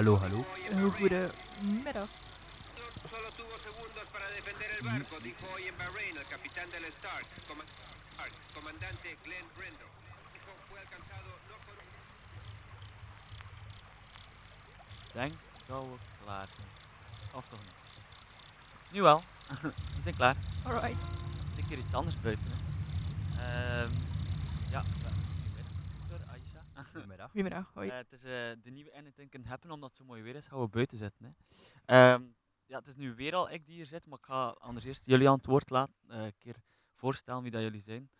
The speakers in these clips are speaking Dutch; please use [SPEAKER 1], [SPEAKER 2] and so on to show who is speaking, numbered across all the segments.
[SPEAKER 1] Hallo, hallo.
[SPEAKER 2] Een goede middag.
[SPEAKER 3] Solo tuvo segundos para defender el barco, dijo hoy en Bahrein el capitán del Stark, coma- Stark, comandante Glenn Brindle. Dijo fue alcanzado no por un...
[SPEAKER 4] denk dat we klaar zijn. Of toch niet? Nu wel. we zijn klaar.
[SPEAKER 2] Alright.
[SPEAKER 4] Het is een keer iets anders buiten. Hè. Ehm, ja, ja. Goedemiddag, Victor, Aisha.
[SPEAKER 1] Goedemiddag.
[SPEAKER 2] Hoi.
[SPEAKER 4] Eh, het is eh, de nieuwe Anything Can Happen, omdat het zo mooi weer is, gaan we buiten zitten. Hè. Ehm, ja, het is nu weer al ik die hier zit, maar ik ga anders eerst jullie aan het woord laten. eh, een keer voorstellen wie dat jullie zijn.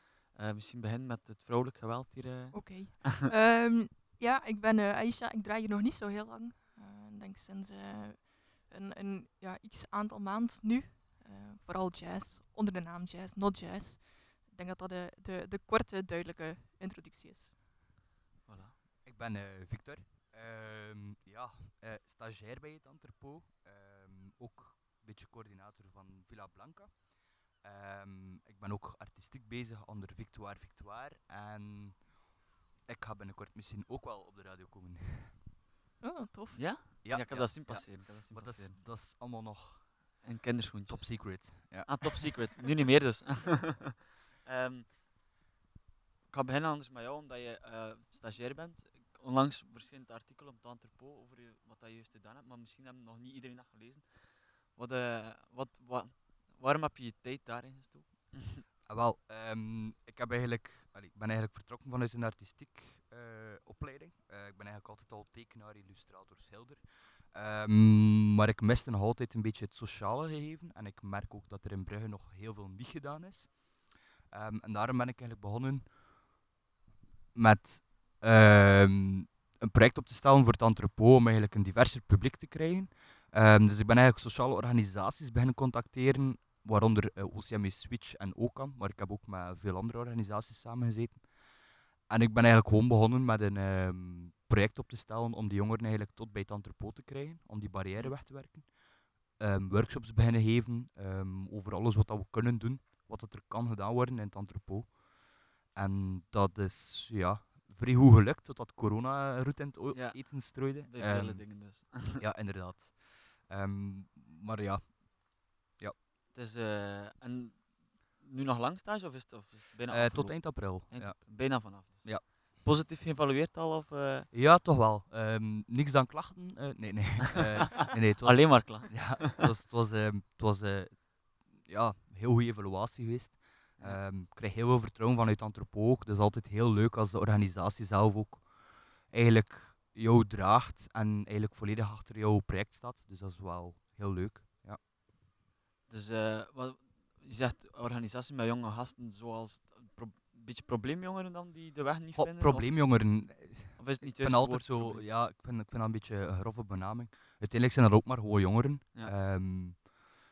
[SPEAKER 4] Misschien beginnen met het vrouwelijk geweld hier.
[SPEAKER 2] Oké. Ehm, ja, ik ben Aisha. Ik draai hier nog niet zo heel lang. Ik denk sinds een, een ja, x aantal maand nu. Vooral jazz, onder de naam jazz, not jazz. Ik denk dat dat de, de, de korte, duidelijke introductie is.
[SPEAKER 1] Ben eh, Victor. Ehm, ja, eh, stagiair bij het Entrepot. Ehm, ook een beetje coördinator van Villa Blanca. Ehm, ik ben ook artistiek bezig onder Victoire Victoire. En ik ga binnenkort misschien ook wel op de radio komen.
[SPEAKER 2] Oh, tof.
[SPEAKER 4] Ja? Ja, ik heb dat zien passeren.
[SPEAKER 1] Maar dat is, dat is allemaal nog
[SPEAKER 4] Een kinderschoentje.
[SPEAKER 1] top secret. Ja.
[SPEAKER 4] Ah, top secret. nu niet meer dus. Ehm, ik ga beginnen anders met jou, omdat je eh, stagiair bent. Onlangs verscheen het artikel op het Entrepot over wat je juist gedaan hebt, maar misschien hebben nog niet iedereen dat gelezen. Wat, eh, wat, wat, waarom heb je je tijd daarin gestoken?
[SPEAKER 1] Ah, wel, ehm, ik, heb eigenlijk, ben eigenlijk vertrokken vanuit een artistiek eh, opleiding. Eh, ik ben eigenlijk altijd al tekenaar, illustrator, schilder. Ehm, maar ik miste nog altijd een beetje het sociale gegeven. En ik merk ook dat er in Brugge nog heel veel niet gedaan is. Ehm, en daarom ben ik eigenlijk begonnen met ehm, een project op te stellen voor het entrepot om eigenlijk een diverser publiek te krijgen. Ehm, dus ik ben eigenlijk sociale organisaties beginnen contacteren waaronder OCME Switch en OCAM, maar ik heb ook met veel andere organisaties samengezeten. En ik ben eigenlijk gewoon begonnen met een ehm, project op te stellen om de jongeren eigenlijk tot bij het entrepot te krijgen, om die barrière weg te werken. Ehm, workshops beginnen geven over alles wat dat we kunnen doen, wat er kan gedaan worden in het entrepot. En dat is ja, vrij goed gelukt, totdat corona roet in het o-
[SPEAKER 4] Ja.
[SPEAKER 1] eten strooide.
[SPEAKER 4] Bij vele
[SPEAKER 1] Ehm,
[SPEAKER 4] dingen dus.
[SPEAKER 1] ja, inderdaad. Ehm, maar ja,
[SPEAKER 4] het is, eh, en nu nog lang stage of is het, of is het bijna
[SPEAKER 1] eh, tot eind april.
[SPEAKER 4] Eind-
[SPEAKER 1] Ja.
[SPEAKER 4] Bijna vanaf. Dus.
[SPEAKER 1] Ja.
[SPEAKER 4] Positief geëvalueerd al? Of, eh,
[SPEAKER 1] Ja, toch wel. Ehm, niks dan klachten? Eh, nee, nee. Eh, nee, nee het was,
[SPEAKER 4] Alleen maar klaar.
[SPEAKER 1] Ja, het was, het was, het was eh, ja, een heel goede evaluatie geweest. Ehm, ik kreeg heel veel vertrouwen vanuit Antropo ook. Dat is altijd heel leuk als de organisatie zelf ook eigenlijk jou draagt en eigenlijk volledig achter jouw project staat. Dus dat is wel heel leuk. Ja.
[SPEAKER 4] Dus eh, wat, je zegt organisatie met jonge gasten zoals een beetje probleemjongeren dan die de weg niet
[SPEAKER 1] Goh,
[SPEAKER 4] vinden?
[SPEAKER 1] probleemjongeren,
[SPEAKER 4] Of, of is het niet
[SPEAKER 1] ik vind altijd zo,
[SPEAKER 4] probleem?
[SPEAKER 1] ja, ik vind, ik vind dat een beetje een grove benaming. Uiteindelijk zijn dat ook maar gewoon jongeren.
[SPEAKER 4] Ja.
[SPEAKER 1] ehm,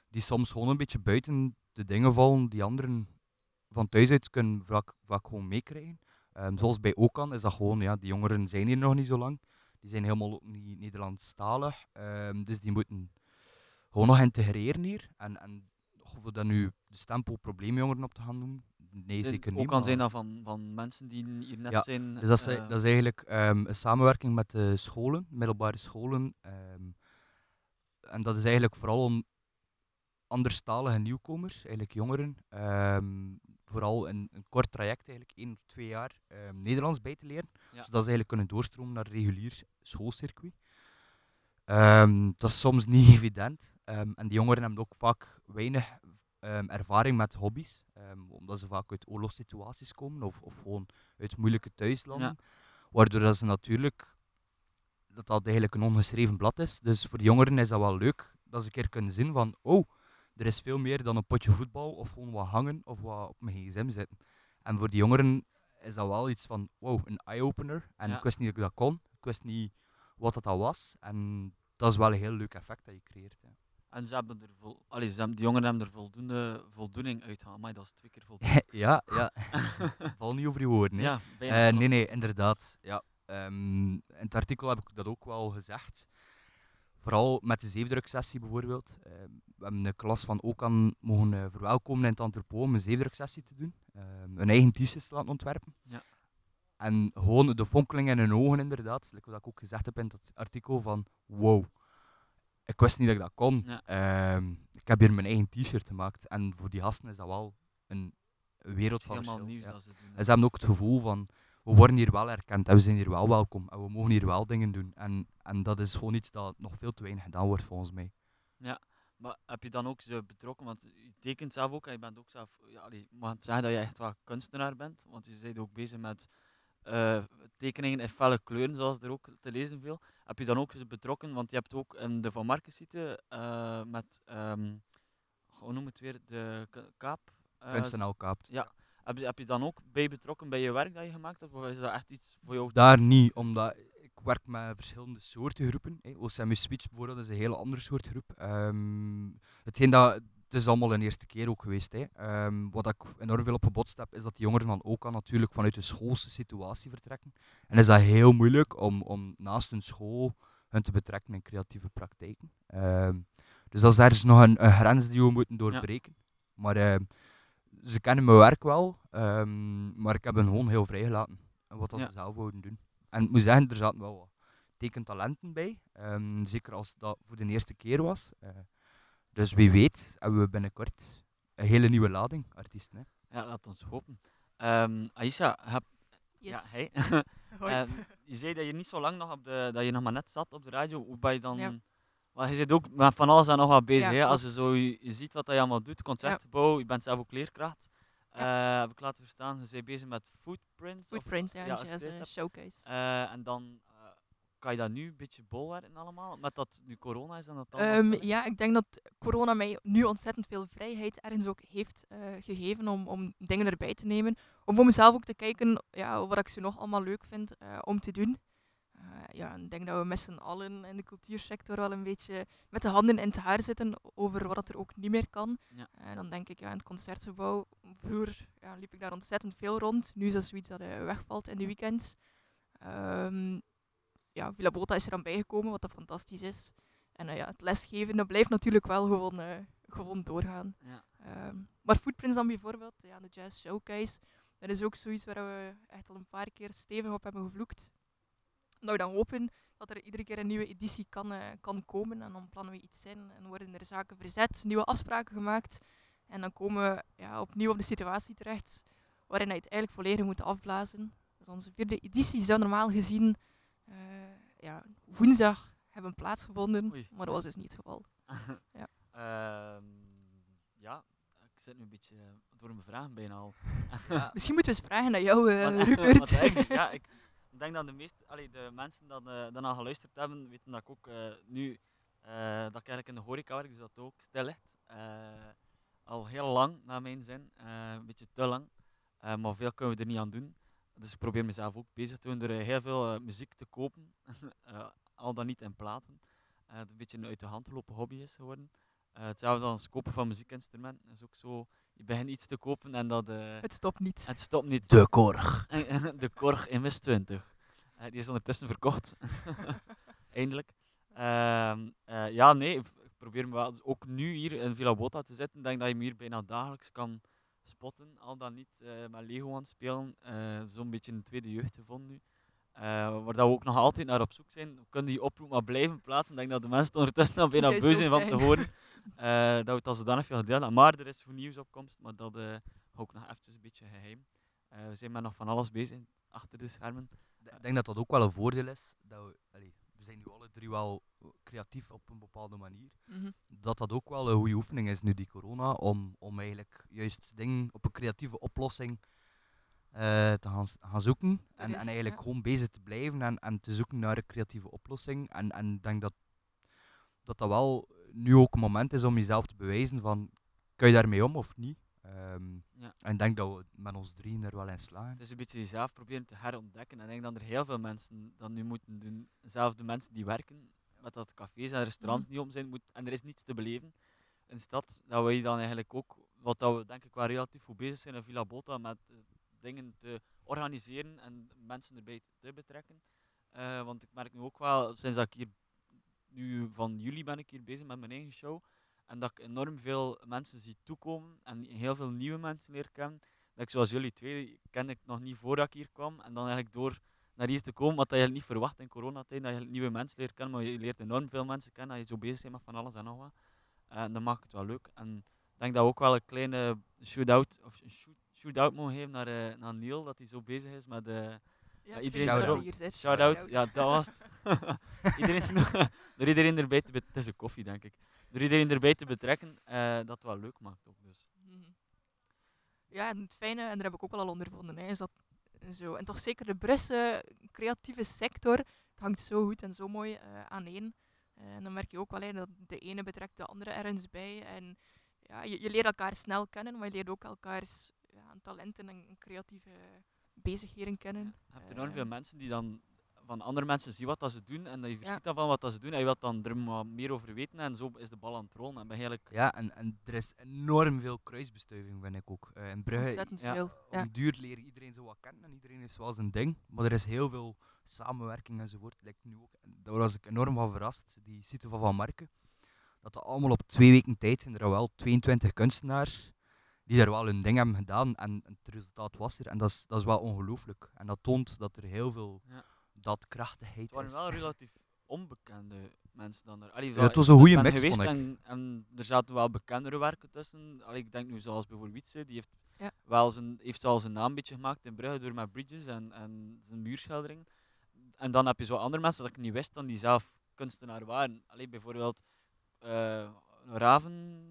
[SPEAKER 1] die soms gewoon een beetje buiten de dingen vallen die anderen van thuis uit kunnen vaak, vaak gewoon meekrijgen. Ehm, zoals bij Okan is dat gewoon, ja, die jongeren zijn hier nog niet zo lang. Die zijn helemaal ook niet Nederlandstalig. ehm, dus die moeten gewoon nog integreren hier. En, en of we dat nu de stempel probleemjongeren op te gaan noemen, nee,
[SPEAKER 4] Zijn-
[SPEAKER 1] zeker niet.
[SPEAKER 4] Ook kan zijn dat van, van mensen die hier net
[SPEAKER 1] Ja,
[SPEAKER 4] zijn.
[SPEAKER 1] dus dat is,
[SPEAKER 4] eh,
[SPEAKER 1] dat is eigenlijk ehm, een samenwerking met de scholen, middelbare scholen. en dat is eigenlijk vooral om anderstalige nieuwkomers, eigenlijk jongeren, vooral in een kort traject, eigenlijk één of twee jaar, ehm, Nederlands bij te leren.
[SPEAKER 4] Ja.
[SPEAKER 1] Zodat ze eigenlijk kunnen doorstromen naar een regulier schoolcircuit. Ehm, dat is soms niet evident. ehm, en die jongeren hebben ook vaak weinig ervaring met hobby's, omdat ze vaak uit oorlogssituaties komen of, of gewoon uit moeilijke thuislanden. Waardoor dat ze natuurlijk dat dat eigenlijk een ongeschreven blad is. Dus voor de jongeren is dat wel leuk dat ze een keer kunnen zien van oh, er is veel meer dan een potje voetbal of gewoon wat hangen of wat op mijn gsm zitten. En voor de jongeren is dat wel iets van wow, een eye-opener. En
[SPEAKER 4] Ja.
[SPEAKER 1] ik wist niet dat ik dat kon. Ik wist niet wat dat al was. En dat is wel een heel leuk effect dat je creëert.
[SPEAKER 4] En ze hebben er vol, allee, ze hebben, die jongeren hebben er voldoende voldoening uit gehaald. Maar dat is twee keer voldoende.
[SPEAKER 1] ja, ja. Val niet over je woorden. hè.
[SPEAKER 4] ja,
[SPEAKER 1] Eh, nee, nee, inderdaad. Ja. Ehm, in het artikel heb ik dat ook wel gezegd. Vooral met de zeefdruksessie bijvoorbeeld. Eh, we hebben de klas van Okan mogen eh, verwelkomen in het entrepot om een zeefdruksessie te doen. Ehm een eigen t-shirts te laten ontwerpen.
[SPEAKER 4] Ja.
[SPEAKER 1] en gewoon de fonkeling in hun ogen, inderdaad. Wat ik ook gezegd heb in dat artikel van wow. Ik wist niet dat ik dat kon.
[SPEAKER 4] Ja.
[SPEAKER 1] Ehm, ik heb hier mijn eigen t-shirt gemaakt. En voor die gasten is dat wel een wereld van
[SPEAKER 4] Helemaal nieuws
[SPEAKER 1] ja.
[SPEAKER 4] dat ze doen.
[SPEAKER 1] En ze hebben ook het gevoel van, we worden hier wel erkend en we zijn hier wel welkom. En we mogen hier wel dingen doen. En, en dat is gewoon iets dat nog veel te weinig gedaan wordt, volgens mij.
[SPEAKER 4] Maar heb je dan ook ze betrokken, want je tekent zelf ook en je bent ook zelf, ja, je mag zeggen dat je echt wel kunstenaar bent, want je bent ook bezig met eh, tekeningen in felle kleuren, zoals er ook te lezen viel. Heb je dan ook ze betrokken, want je hebt ook in de Van Marken zitten eh, met, ehm hoe noem het weer, de kaap. eh,
[SPEAKER 1] Kunst en kaapt.
[SPEAKER 4] ja. Heb je, heb je dan ook bij betrokken bij je werk dat je gemaakt hebt, of is dat echt iets voor jou?
[SPEAKER 1] Daar niet, omdat ik werk met verschillende soorten groepen. OCMU Switch bijvoorbeeld is een hele andere soort groep. Ehm, hetgeen dat, het is allemaal een eerste keer ook geweest. Hè. Ehm, wat ik enorm veel op gebotst heb, is dat die jongeren van OKA natuurlijk vanuit de schoolse situatie vertrekken. En is dat heel moeilijk om, om naast hun school hun te betrekken in creatieve praktijken. Ehm, dus dat is ergens nog een, een grens die we moeten doorbreken. Maar ze kennen mijn werk wel, ehm, maar ik heb hen gewoon heel vrijgelaten. En wat dat
[SPEAKER 4] Ja.
[SPEAKER 1] ze zelf wouden doen. En ik moet zeggen, er zaten wel wat tekentalenten bij. ehm, zeker als dat voor de eerste keer was. Eh, dus wie weet hebben we binnenkort een hele nieuwe lading artiesten. Hè.
[SPEAKER 4] Ja, laat ons hopen. Ehm Aisha, heb,
[SPEAKER 2] Yes.
[SPEAKER 4] ja, hey. Ehm, je zei dat je niet zo lang nog op de, dat je nog maar net zat op de radio. Hoe ben je dan?
[SPEAKER 2] Ja.
[SPEAKER 4] Maar je zit ook met van alles en nog wat bezig.
[SPEAKER 2] Ja,
[SPEAKER 4] hè? Als je zo je, je ziet wat je allemaal doet, concertgebouw, je bent zelf ook leerkracht. Eh, heb ik laten verstaan, ze zijn bezig met footprints. of-
[SPEAKER 2] Footprints, ja,
[SPEAKER 4] als
[SPEAKER 2] eh,
[SPEAKER 4] heb.
[SPEAKER 2] showcase.
[SPEAKER 4] Eh, en dan eh, kan je dat nu een beetje bolwerken allemaal, met dat nu corona is en dat
[SPEAKER 2] Ehm, ja, ik denk dat corona mij nu ontzettend veel vrijheid ergens ook heeft gegeven om, om dingen erbij te nemen. Om voor mezelf ook te kijken ja, wat ik zo nog allemaal leuk vind om te doen. Eh, ja, ik denk dat we met z'n allen in de cultuursector wel een beetje met de handen in het haar zitten over wat er ook niet meer kan.
[SPEAKER 4] Ja.
[SPEAKER 2] En dan denk ik, ja, in het concertgebouw, vroeger ja, liep ik daar ontzettend veel rond. Nu is dat zoiets dat eh, wegvalt in de weekends. Ehm, ja, Villa Bota is er dan bijgekomen, wat dat fantastisch is. En eh, ja, het lesgeven dat blijft natuurlijk wel gewoon, eh, gewoon doorgaan.
[SPEAKER 4] Ja.
[SPEAKER 2] Ehm, maar Footprints dan bijvoorbeeld, ja, de Jazz Showcase, dat is ook zoiets waar we echt al een paar keer stevig op hebben gevloekt. Dat we dan hopen dat er iedere keer een nieuwe editie kan, eh, kan komen en dan plannen we iets in en worden er zaken verzet, nieuwe afspraken gemaakt. En dan komen we ja, opnieuw op de situatie terecht waarin je het eigenlijk volledig moet afblazen. Dus onze vierde editie zou normaal gezien eh, ja, woensdag hebben plaatsgevonden,
[SPEAKER 4] Oei.
[SPEAKER 2] maar dat was dus niet het geval.
[SPEAKER 4] Ehm, ja, ik zit nu een beetje eh, door mijn vragen bijna al.
[SPEAKER 2] Misschien moeten we eens vragen naar jou,
[SPEAKER 4] Want-
[SPEAKER 2] Rupert.
[SPEAKER 4] ja, ik denk dat de meeste, allee, de mensen dat uh, daarna geluisterd hebben, weten dat ik ook eh, nu, eh, dat ik eigenlijk in de horeca werk, dus dat ook stil ligt. Eh, al heel lang, naar mijn zin, een beetje te lang. Maar veel kunnen we er niet aan doen. Dus ik probeer mezelf ook bezig te doen door heel veel muziek te kopen, al dan niet in platen. Het een beetje een uit de hand lopen hobby is geworden. Hetzelfde als het kopen van muziekinstrumenten is ook zo. Je begint iets te kopen en dat, eh,
[SPEAKER 2] Het stopt niet.
[SPEAKER 4] het stopt niet.
[SPEAKER 1] De Korg.
[SPEAKER 4] De Korg in West 20. Eh, die is ondertussen verkocht. Eindelijk. Ehm, eh, ja, nee, ik probeer me wel, dus ook nu hier in Villa Bota te zitten. Ik denk dat je me hier bijna dagelijks kan spotten. Al dan niet eh, met Lego aan het spelen. Eh, Zo'n beetje een tweede jeugd gevonden nu. Eh, waar dat we ook nog altijd naar op zoek zijn. We kunnen die oproep maar blijven plaatsen. Ik denk dat de mensen ondertussen al bijna beu zijn van te horen. eh, dat we het al zodanig veel gedeeld hebben. Maar er is goed nieuws opkomst. Maar dat eh ook nog eventjes een beetje geheim. Eh, we zijn met nog van alles bezig achter de schermen.
[SPEAKER 1] Ik denk dat dat ook wel een voordeel is. Dat we, allee, we zijn nu alle drie wel creatief op een bepaalde manier.
[SPEAKER 2] Mhm.
[SPEAKER 1] Dat dat ook wel een goede oefening is nu, die corona, om, om eigenlijk juist dingen op een creatieve oplossing eh, te gaan, gaan zoeken. En,
[SPEAKER 2] is,
[SPEAKER 1] en eigenlijk
[SPEAKER 2] ja.
[SPEAKER 1] gewoon bezig te blijven en, en te zoeken naar een creatieve oplossing. En en ik denk dat, dat dat wel nu ook een moment is om jezelf te bewijzen van, kan je daarmee om of niet? Ehm,
[SPEAKER 4] Ja.
[SPEAKER 1] En ik denk dat we met ons drieën er wel in slagen.
[SPEAKER 4] Het is een beetje jezelf proberen te herontdekken. En ik denk dat er heel veel mensen dat nu moeten doen. Zelfs de mensen die werken, met dat cafés en restaurants
[SPEAKER 2] Mhm.
[SPEAKER 4] niet om zijn, moet, en er is niets te beleven in de stad. Dat wij dan eigenlijk ook, wat dat we denk ik wel relatief goed bezig zijn in Villa Bota, met eh, dingen te organiseren en mensen erbij te, te betrekken. Eh, want ik merk nu ook wel, sinds dat ik hier, nu van juli ben ik hier bezig met mijn eigen show, en dat ik enorm veel mensen zie toekomen en heel veel nieuwe mensen leer kennen, dat ik zoals jullie twee kende ik nog niet voordat ik hier kwam. En dan eigenlijk door naar hier te komen, wat je niet verwacht in coronatijd, dat je nieuwe mensen leert kennen, maar je leert enorm veel mensen kennen, dat je zo bezig bent met van alles en nog wat. En dat maakt het wel leuk. En ik denk dat we ook wel een kleine shootout, of shootout mogen geven naar, eh, naar Neil, dat hij zo bezig is met... eh
[SPEAKER 2] Ja,
[SPEAKER 4] iedereen
[SPEAKER 1] Shout-out.
[SPEAKER 2] hier zit.
[SPEAKER 4] Shout-out, ja, dat was het. iedereen, door iedereen erbij te betrekken, het is de koffie denk ik, door iedereen erbij te betrekken, eh, dat wel leuk maakt ook. Dus.
[SPEAKER 2] Mhm. Ja, en het fijne, en daar heb ik ook wel al ondervonden, hè, is dat zo, en toch zeker de Brusse creatieve sector, het hangt zo goed en zo mooi eh aaneen. Eh, en dan merk je ook wel hè, dat de ene betrekt de andere ergens bij. En ja, je, je leert elkaar snel kennen, maar je leert ook elkaars ja, talenten en creatieve bezigheden kennen.
[SPEAKER 4] Je hebt enorm
[SPEAKER 2] Eh,
[SPEAKER 4] veel mensen die dan van andere mensen zien wat dat ze doen en dat je
[SPEAKER 2] Ja.
[SPEAKER 4] verschiet dan van wat dat ze doen en je wilt dan er maar meer over weten en zo is de bal aan het rollen. En ben je eigenlijk
[SPEAKER 1] Ja, en, en er is enorm veel kruisbestuiving, vind ik ook. Eh in Brugge,
[SPEAKER 4] ja,
[SPEAKER 2] veel.
[SPEAKER 1] op
[SPEAKER 2] Ja.
[SPEAKER 1] een duur leren iedereen zo wat kennen en iedereen heeft wel zijn ding. Maar er is heel veel samenwerking enzovoort. Lijkt nu ook, en daar was ik enorm van verrast, die site van Van Marken. Dat dat allemaal op twee weken tijd zijn er wel 22 kunstenaars die daar wel hun ding hebben gedaan. En het resultaat was er. En dat is, dat is wel ongelooflijk. En dat toont dat er heel veel
[SPEAKER 4] Ja.
[SPEAKER 1] daadkrachtigheid
[SPEAKER 4] Het waren
[SPEAKER 1] is.
[SPEAKER 4] wel relatief onbekende mensen dan er. Allee,
[SPEAKER 1] Ja, het was een goede mix,
[SPEAKER 4] geweest
[SPEAKER 1] vond ik.
[SPEAKER 4] En, en er zaten wel bekendere werken tussen. Allee, ik denk nu zoals bijvoorbeeld Wietse, die heeft,
[SPEAKER 2] Ja.
[SPEAKER 4] wel zijn, heeft al zijn naam een beetje gemaakt in Brugge door met Bridges en, en zijn muurschildering. En dan heb je zo andere mensen dat ik niet wist dan die zelf kunstenaar waren. Allee, bijvoorbeeld eh, Raven,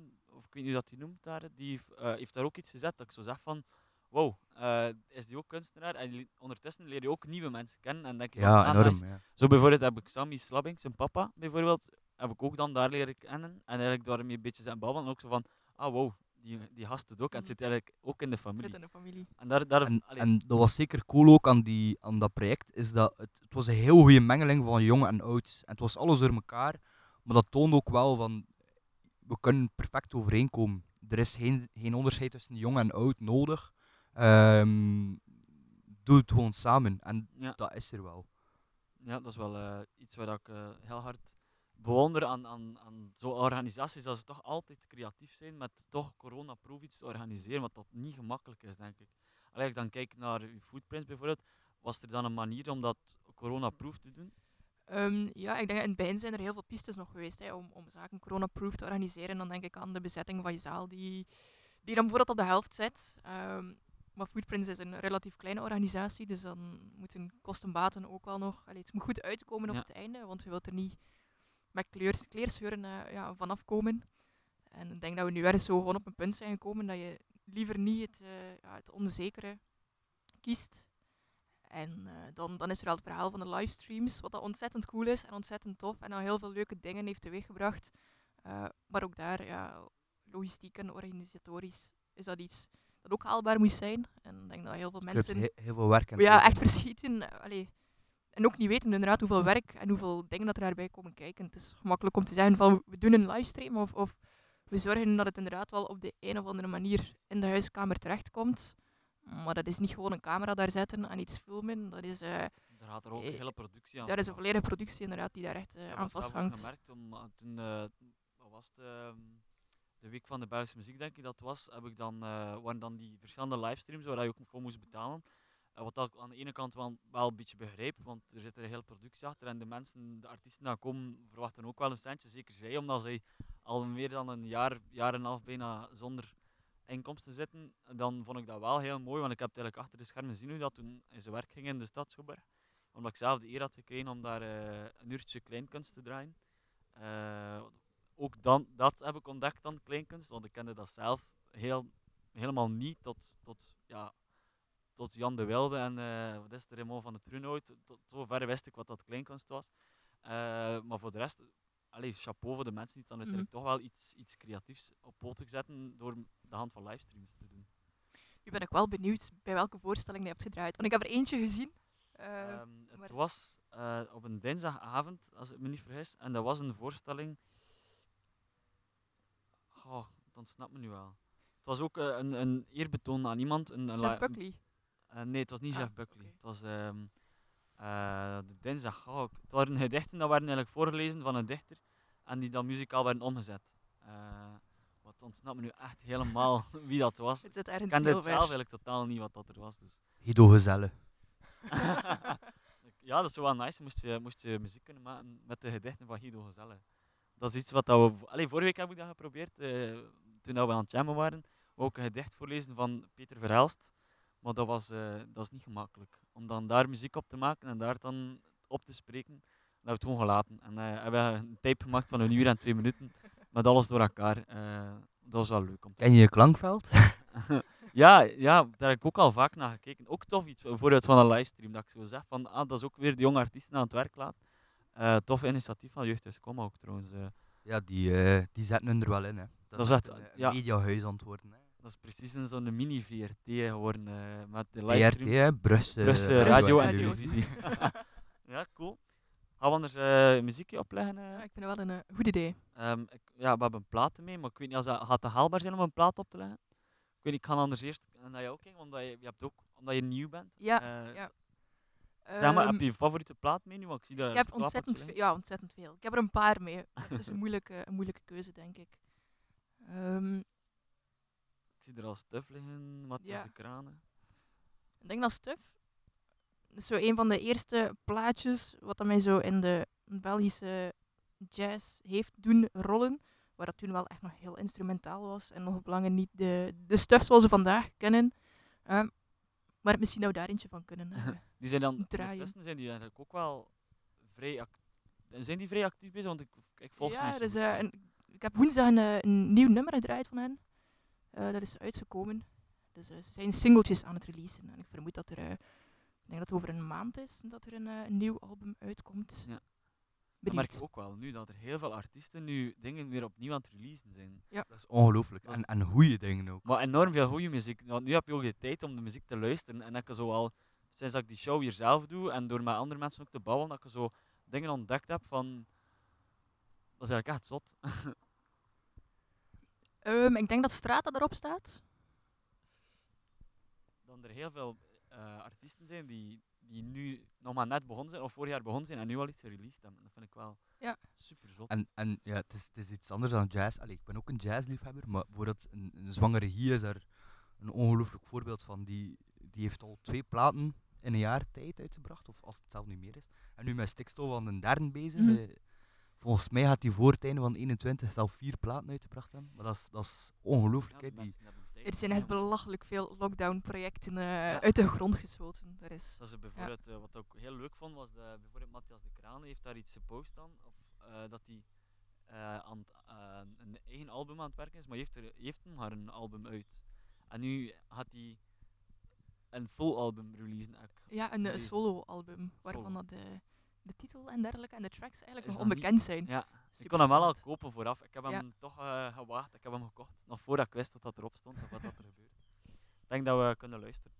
[SPEAKER 4] weet niet hoe dat die noemt daar, die heeft, eh, heeft daar ook iets gezet dat ik zo zeg van wow, eh, is die ook kunstenaar? En ondertussen leer je ook nieuwe mensen kennen en denk je
[SPEAKER 1] Ja,
[SPEAKER 4] ah,
[SPEAKER 1] enorm. Ja.
[SPEAKER 4] Zo bijvoorbeeld heb ik Sammy Slabbing, zijn papa bijvoorbeeld, heb ik ook dan daar leren kennen. En eigenlijk daarmee een beetje zijn babbelen. En ook zo van, ah wow, die, die gast doet ook. En het zit eigenlijk ook in de
[SPEAKER 2] Zit
[SPEAKER 4] familie.
[SPEAKER 2] in de familie.
[SPEAKER 4] En daar, daar
[SPEAKER 1] En, dat was zeker cool ook aan, die, aan dat project, is dat het, het was een heel goede mengeling van jong en oud. En het was alles door elkaar, maar dat toonde ook wel van, we kunnen perfect overeenkomen. Er is geen, geen onderscheid tussen jong en oud nodig. Ehm, doe het gewoon samen. En
[SPEAKER 4] ja,
[SPEAKER 1] dat is er wel.
[SPEAKER 4] ja, dat is wel eh, iets waar ik eh, heel hard bewonder aan, aan, aan zo'n organisaties, dat ze toch altijd creatief zijn met toch coronaproof iets te organiseren, wat dat niet gemakkelijk is, denk ik. Als ik dan kijk naar uw footprints bijvoorbeeld, was er dan een manier om dat coronaproof te doen?
[SPEAKER 2] Ehm, ja, ik denk in het begin zijn er heel veel pistes nog geweest hè, om, om zaken coronaproof te organiseren. Dan denk ik aan de bezetting van je zaal, die, die dan bijvoorbeeld op de helft zit. Ehm, maar Footprints is een relatief kleine organisatie, dus dan moeten kosten-baten ook wel nog... Allee, het moet goed uitkomen op
[SPEAKER 4] Ja.
[SPEAKER 2] het einde, want je wilt er niet met kleurs, kleerscheuren eh, ja, vanaf komen. En ik denk dat we nu ergens zo gewoon op een punt zijn gekomen dat je liever niet het, eh, ja, het onzekere kiest. En eh, dan, dan is er wel het verhaal van de livestreams, wat dat ontzettend cool is en ontzettend tof en al heel veel leuke dingen heeft teweeggebracht. Eh, maar ook daar, ja, logistiek en organisatorisch, is dat iets dat ook haalbaar moet zijn. En ik denk dat heel veel mensen
[SPEAKER 1] he- heel veel werk in.
[SPEAKER 2] ja, echt verschieten. eh, allee, en ook niet weten inderdaad hoeveel werk en hoeveel dingen dat er daarbij komen kijken. Het is gemakkelijk om te zeggen van we doen een livestream of, of we zorgen dat het inderdaad wel op de een of andere manier in de huiskamer terechtkomt. Maar dat is niet gewoon een camera daar zetten en iets filmen. Dat is, eh,
[SPEAKER 4] Daar gaat er ook een
[SPEAKER 2] Eh,
[SPEAKER 4] hele productie aan
[SPEAKER 2] daar is een volledige productie inderdaad die daar echt eh,
[SPEAKER 4] Ik heb
[SPEAKER 2] aan
[SPEAKER 4] dat zelf ook
[SPEAKER 2] vasthangt.
[SPEAKER 4] gemerkt, om, uh, toen, wat was het, ehm, de week van de Belgische muziek denk ik dat was, heb ik dan, eh, waren dan die verschillende livestreams waar je ook voor moest betalen. Wat ik aan de ene kant wel, wel een beetje begreep, want er zit er een hele productie achter en de mensen, de artiesten die komen, verwachten ook wel een centje, zeker zij, omdat zij al meer dan een jaar, jaar en een half bijna zonder inkomsten zitten. En dan vond ik dat wel heel mooi, want ik heb het eigenlijk achter de schermen gezien hoe dat toen in zijn werk ging in de stad Schouwburg omdat ik zelf de eer had gekregen om daar eh, een uurtje kleinkunst te draaien. Eh, ook dan, dat heb ik ontdekt dan, kleinkunst, want ik kende dat zelf heel, helemaal niet tot, tot, ja, tot Jan de Wilde en eh wat is het, Raymond van het Trunhout. Tot, zover wist ik wat dat kleinkunst was. Maar voor de rest, allee, chapeau voor de mensen die dan uiteindelijk toch wel iets, iets creatiefs op poten zetten door de hand van livestreams te doen.
[SPEAKER 2] Nu ben ik wel benieuwd bij welke voorstelling je hebt gedraaid. Want ik heb er eentje gezien. Eh,
[SPEAKER 4] Ehm, het was eh, op een dinsdagavond, als ik me niet vergis, en dat was een voorstelling. Oh, dat ontsnapt me nu wel. Het was ook eh, een, een eerbetoon aan iemand. Een, een
[SPEAKER 2] Jeff Buckley.
[SPEAKER 4] nee, het was niet
[SPEAKER 2] Ah,
[SPEAKER 4] Jeff Buckley. Het was ehm, eh, de dinsdag. Oh, het waren gedichten dat werden eigenlijk voorgelezen van een dichter en die dan muzikaal werden omgezet. Het ontsnapt me nu echt helemaal wie dat was.
[SPEAKER 2] Het zit
[SPEAKER 4] Ik
[SPEAKER 2] ergens ver.
[SPEAKER 4] zelf eigenlijk totaal niet wat dat er was. Dus.
[SPEAKER 1] Guido Gezelle.
[SPEAKER 4] ja, dat is wel nice. Moest je, moest je muziek kunnen maken met de gedichten van Guido Gezelle. Dat is iets wat dat we... Allee, vorige week heb ik dat geprobeerd. eh, toen dat we aan het jammen waren. Ik een gedicht voorlezen van Peter Verhelst. Maar dat, was, eh, dat is niet gemakkelijk. Om dan daar muziek op te maken en daar dan op te spreken. Dat hebben we het gewoon gelaten. En eh hebben we een tape gemaakt van een uur en twee minuten. Met alles door elkaar. Eh, dat was wel leuk om te
[SPEAKER 1] Ken je je klankveld?
[SPEAKER 4] ja, ja, daar heb ik ook al vaak naar gekeken. Ook tof iets, bijvoorbeeld van een livestream, dat ik zo zeg van, ah, dat is ook weer de jonge artiesten aan het werk laat. Eh tof initiatief van Jeugdhuis Kom ook trouwens. eh.
[SPEAKER 1] Ja, die, die zetten hun er wel in. Hè. Dat,
[SPEAKER 4] is
[SPEAKER 1] is
[SPEAKER 4] echt,
[SPEAKER 1] een
[SPEAKER 4] ja.
[SPEAKER 1] mediahuis. Hè.
[SPEAKER 4] dat is precies een zo'n mini-VRT geworden met de livestream.
[SPEAKER 1] hè, Brussel,
[SPEAKER 4] Brussel, radio en televisie. ja, cool. Gaan we anders eh muziekje opleggen? eh?
[SPEAKER 2] Ja, ik vind het wel een eh, goed idee.
[SPEAKER 4] Ehm, ik, ja, we hebben platen mee, maar ik weet niet, als dat, gaat het haalbaar zijn om een plaat op te leggen? Ik weet niet, ik ga anders eerst naar jou kijken, omdat je, je, hebt ook, omdat je nieuw bent.
[SPEAKER 2] Ja, ja.
[SPEAKER 4] Zeg maar,
[SPEAKER 2] Ehm,
[SPEAKER 4] heb je je favoriete plaat mee nu? Want ik zie daar
[SPEAKER 2] ik heb ontzettend, veel, ja, ontzettend veel. Ik heb er een paar mee. Het is een moeilijke, een moeilijke keuze, denk ik. Ehm,
[SPEAKER 4] Ik zie er al Stuff liggen, Matthias
[SPEAKER 2] Ja.
[SPEAKER 4] de Kranen.
[SPEAKER 2] ik denk dat Stuff dat is zo een van de eerste plaatjes wat dat mij zo in de Belgische jazz heeft doen rollen. Waar dat toen wel echt nog heel instrumentaal was en nog op lange niet de, de stuff zoals we vandaag kennen. Ehm, maar misschien nou daar eentje van kunnen. eh,
[SPEAKER 4] Die zijn dan,
[SPEAKER 2] Draaien.
[SPEAKER 4] zijn die eigenlijk ook wel vrij actief. Zijn die vrij actief bezig? Want ik, ik volg ze
[SPEAKER 2] ja,
[SPEAKER 4] niet zo
[SPEAKER 2] dus, een, ik heb woensdag een, eh, een nieuw nummer gedraaid van hen. Eh, dat is uitgekomen. Dus ze zijn singeltjes aan het releasen. En ik vermoed dat er, ik denk dat het over een maand is dat er een, eh, een nieuw album uitkomt.
[SPEAKER 4] Ja. Dat merk je ook wel nu, dat er heel veel artiesten nu dingen weer opnieuw aan het releasen zijn.
[SPEAKER 1] Dat is ongelooflijk. En, en goede dingen ook.
[SPEAKER 4] Maar enorm veel goede muziek. Want nu heb je ook de tijd om de muziek te luisteren. En dat ik zo al, sinds dat ik die show hier zelf doe en door met andere mensen ook te bouwen, dat ik zo dingen ontdekt heb van. Dat is eigenlijk echt zot.
[SPEAKER 2] Ehm, ik denk dat Strata erop staat.
[SPEAKER 4] dat er heel veel eh, artiesten zijn die, die nu nog maar net begonnen zijn, of vorig jaar begonnen zijn en nu al iets gereleased hebben. Dat vind ik wel
[SPEAKER 2] Ja.
[SPEAKER 4] super zot.
[SPEAKER 1] En, en ja, het is, het is iets anders dan jazz. Allee, ik ben ook een jazzliefhebber, maar bijvoorbeeld een, een zwangere Guy is daar een ongelooflijk voorbeeld van. Die, die heeft al twee platen in een jaar tijd uitgebracht, of als het zelf niet meer is. En nu met Stikstof aan de derde bezig.
[SPEAKER 2] Mhm.
[SPEAKER 1] Eh, volgens mij gaat hij voor het einde van 21 zelf vier platen uitgebracht hebben. Maar dat is, dat is ongelooflijk.
[SPEAKER 4] Ja, die
[SPEAKER 2] Er zijn echt belachelijk veel lockdown-projecten eh,
[SPEAKER 4] Ja.
[SPEAKER 2] uit de grond geschoten. Dat is,
[SPEAKER 4] Dat is bijvoorbeeld, eh, wat ik ook heel leuk vond, was bijvoorbeeld Matthias de Kraan heeft daar iets gepost dan, of eh, dat hij aan een eigen album aan het werken is, maar hij heeft, er, heeft nog maar een album uit. En nu had hij een full album releasen. ook.
[SPEAKER 2] ja, een solo-album, waarvan
[SPEAKER 4] Solo.
[SPEAKER 2] dat de, de titel en dergelijke en de tracks eigenlijk nog
[SPEAKER 4] niet-
[SPEAKER 2] onbekend zijn.
[SPEAKER 4] Ja, ik kon hem wel al kopen vooraf. Ik heb hem
[SPEAKER 2] Ja.
[SPEAKER 4] toch eh, gewaagd, ik heb hem gekocht, nog voordat ik wist wat dat erop stond of wat dat er gebeurt. Ik denk dat we kunnen luisteren.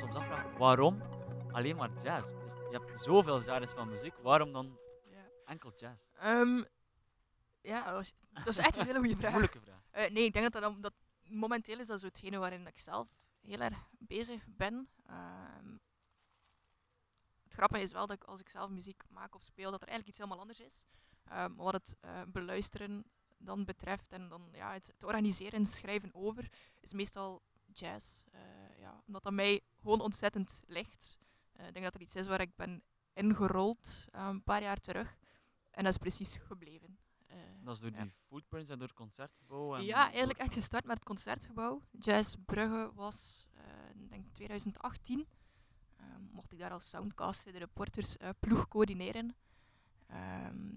[SPEAKER 4] Dan soms afvraag, waarom alleen maar jazz? Je hebt zoveel genres van muziek, waarom dan
[SPEAKER 2] Ja.
[SPEAKER 4] enkel jazz?
[SPEAKER 2] Ehm, ja, dat is- dat is echt een hele goede vraag.
[SPEAKER 4] Moeilijke vraag.
[SPEAKER 2] Eh, nee, ik denk dat, dat, dat momenteel is dat zo hetgene waarin ik zelf heel erg bezig ben. Ehm, het grappige is wel dat ik als ik zelf muziek maak of speel, dat er eigenlijk iets helemaal anders is. Ehm, wat het eh, beluisteren dan betreft en dan ja, het, het organiseren en schrijven over, is meestal jazz. Eh, ja, omdat dat mij gewoon ontzettend ligt. Eh, ik denk dat er iets is waar ik ben ingerold eh, een paar jaar terug. En dat is precies gebleven.
[SPEAKER 4] Dat is door
[SPEAKER 2] ja.
[SPEAKER 4] die footprints en door het concertgebouw. En
[SPEAKER 2] ja, eigenlijk echt gestart met het concertgebouw. Jazz Brugge was, ik denk 2018. Eh, mocht ik daar als soundcaster de reporters ploeg coördineren. Ehm,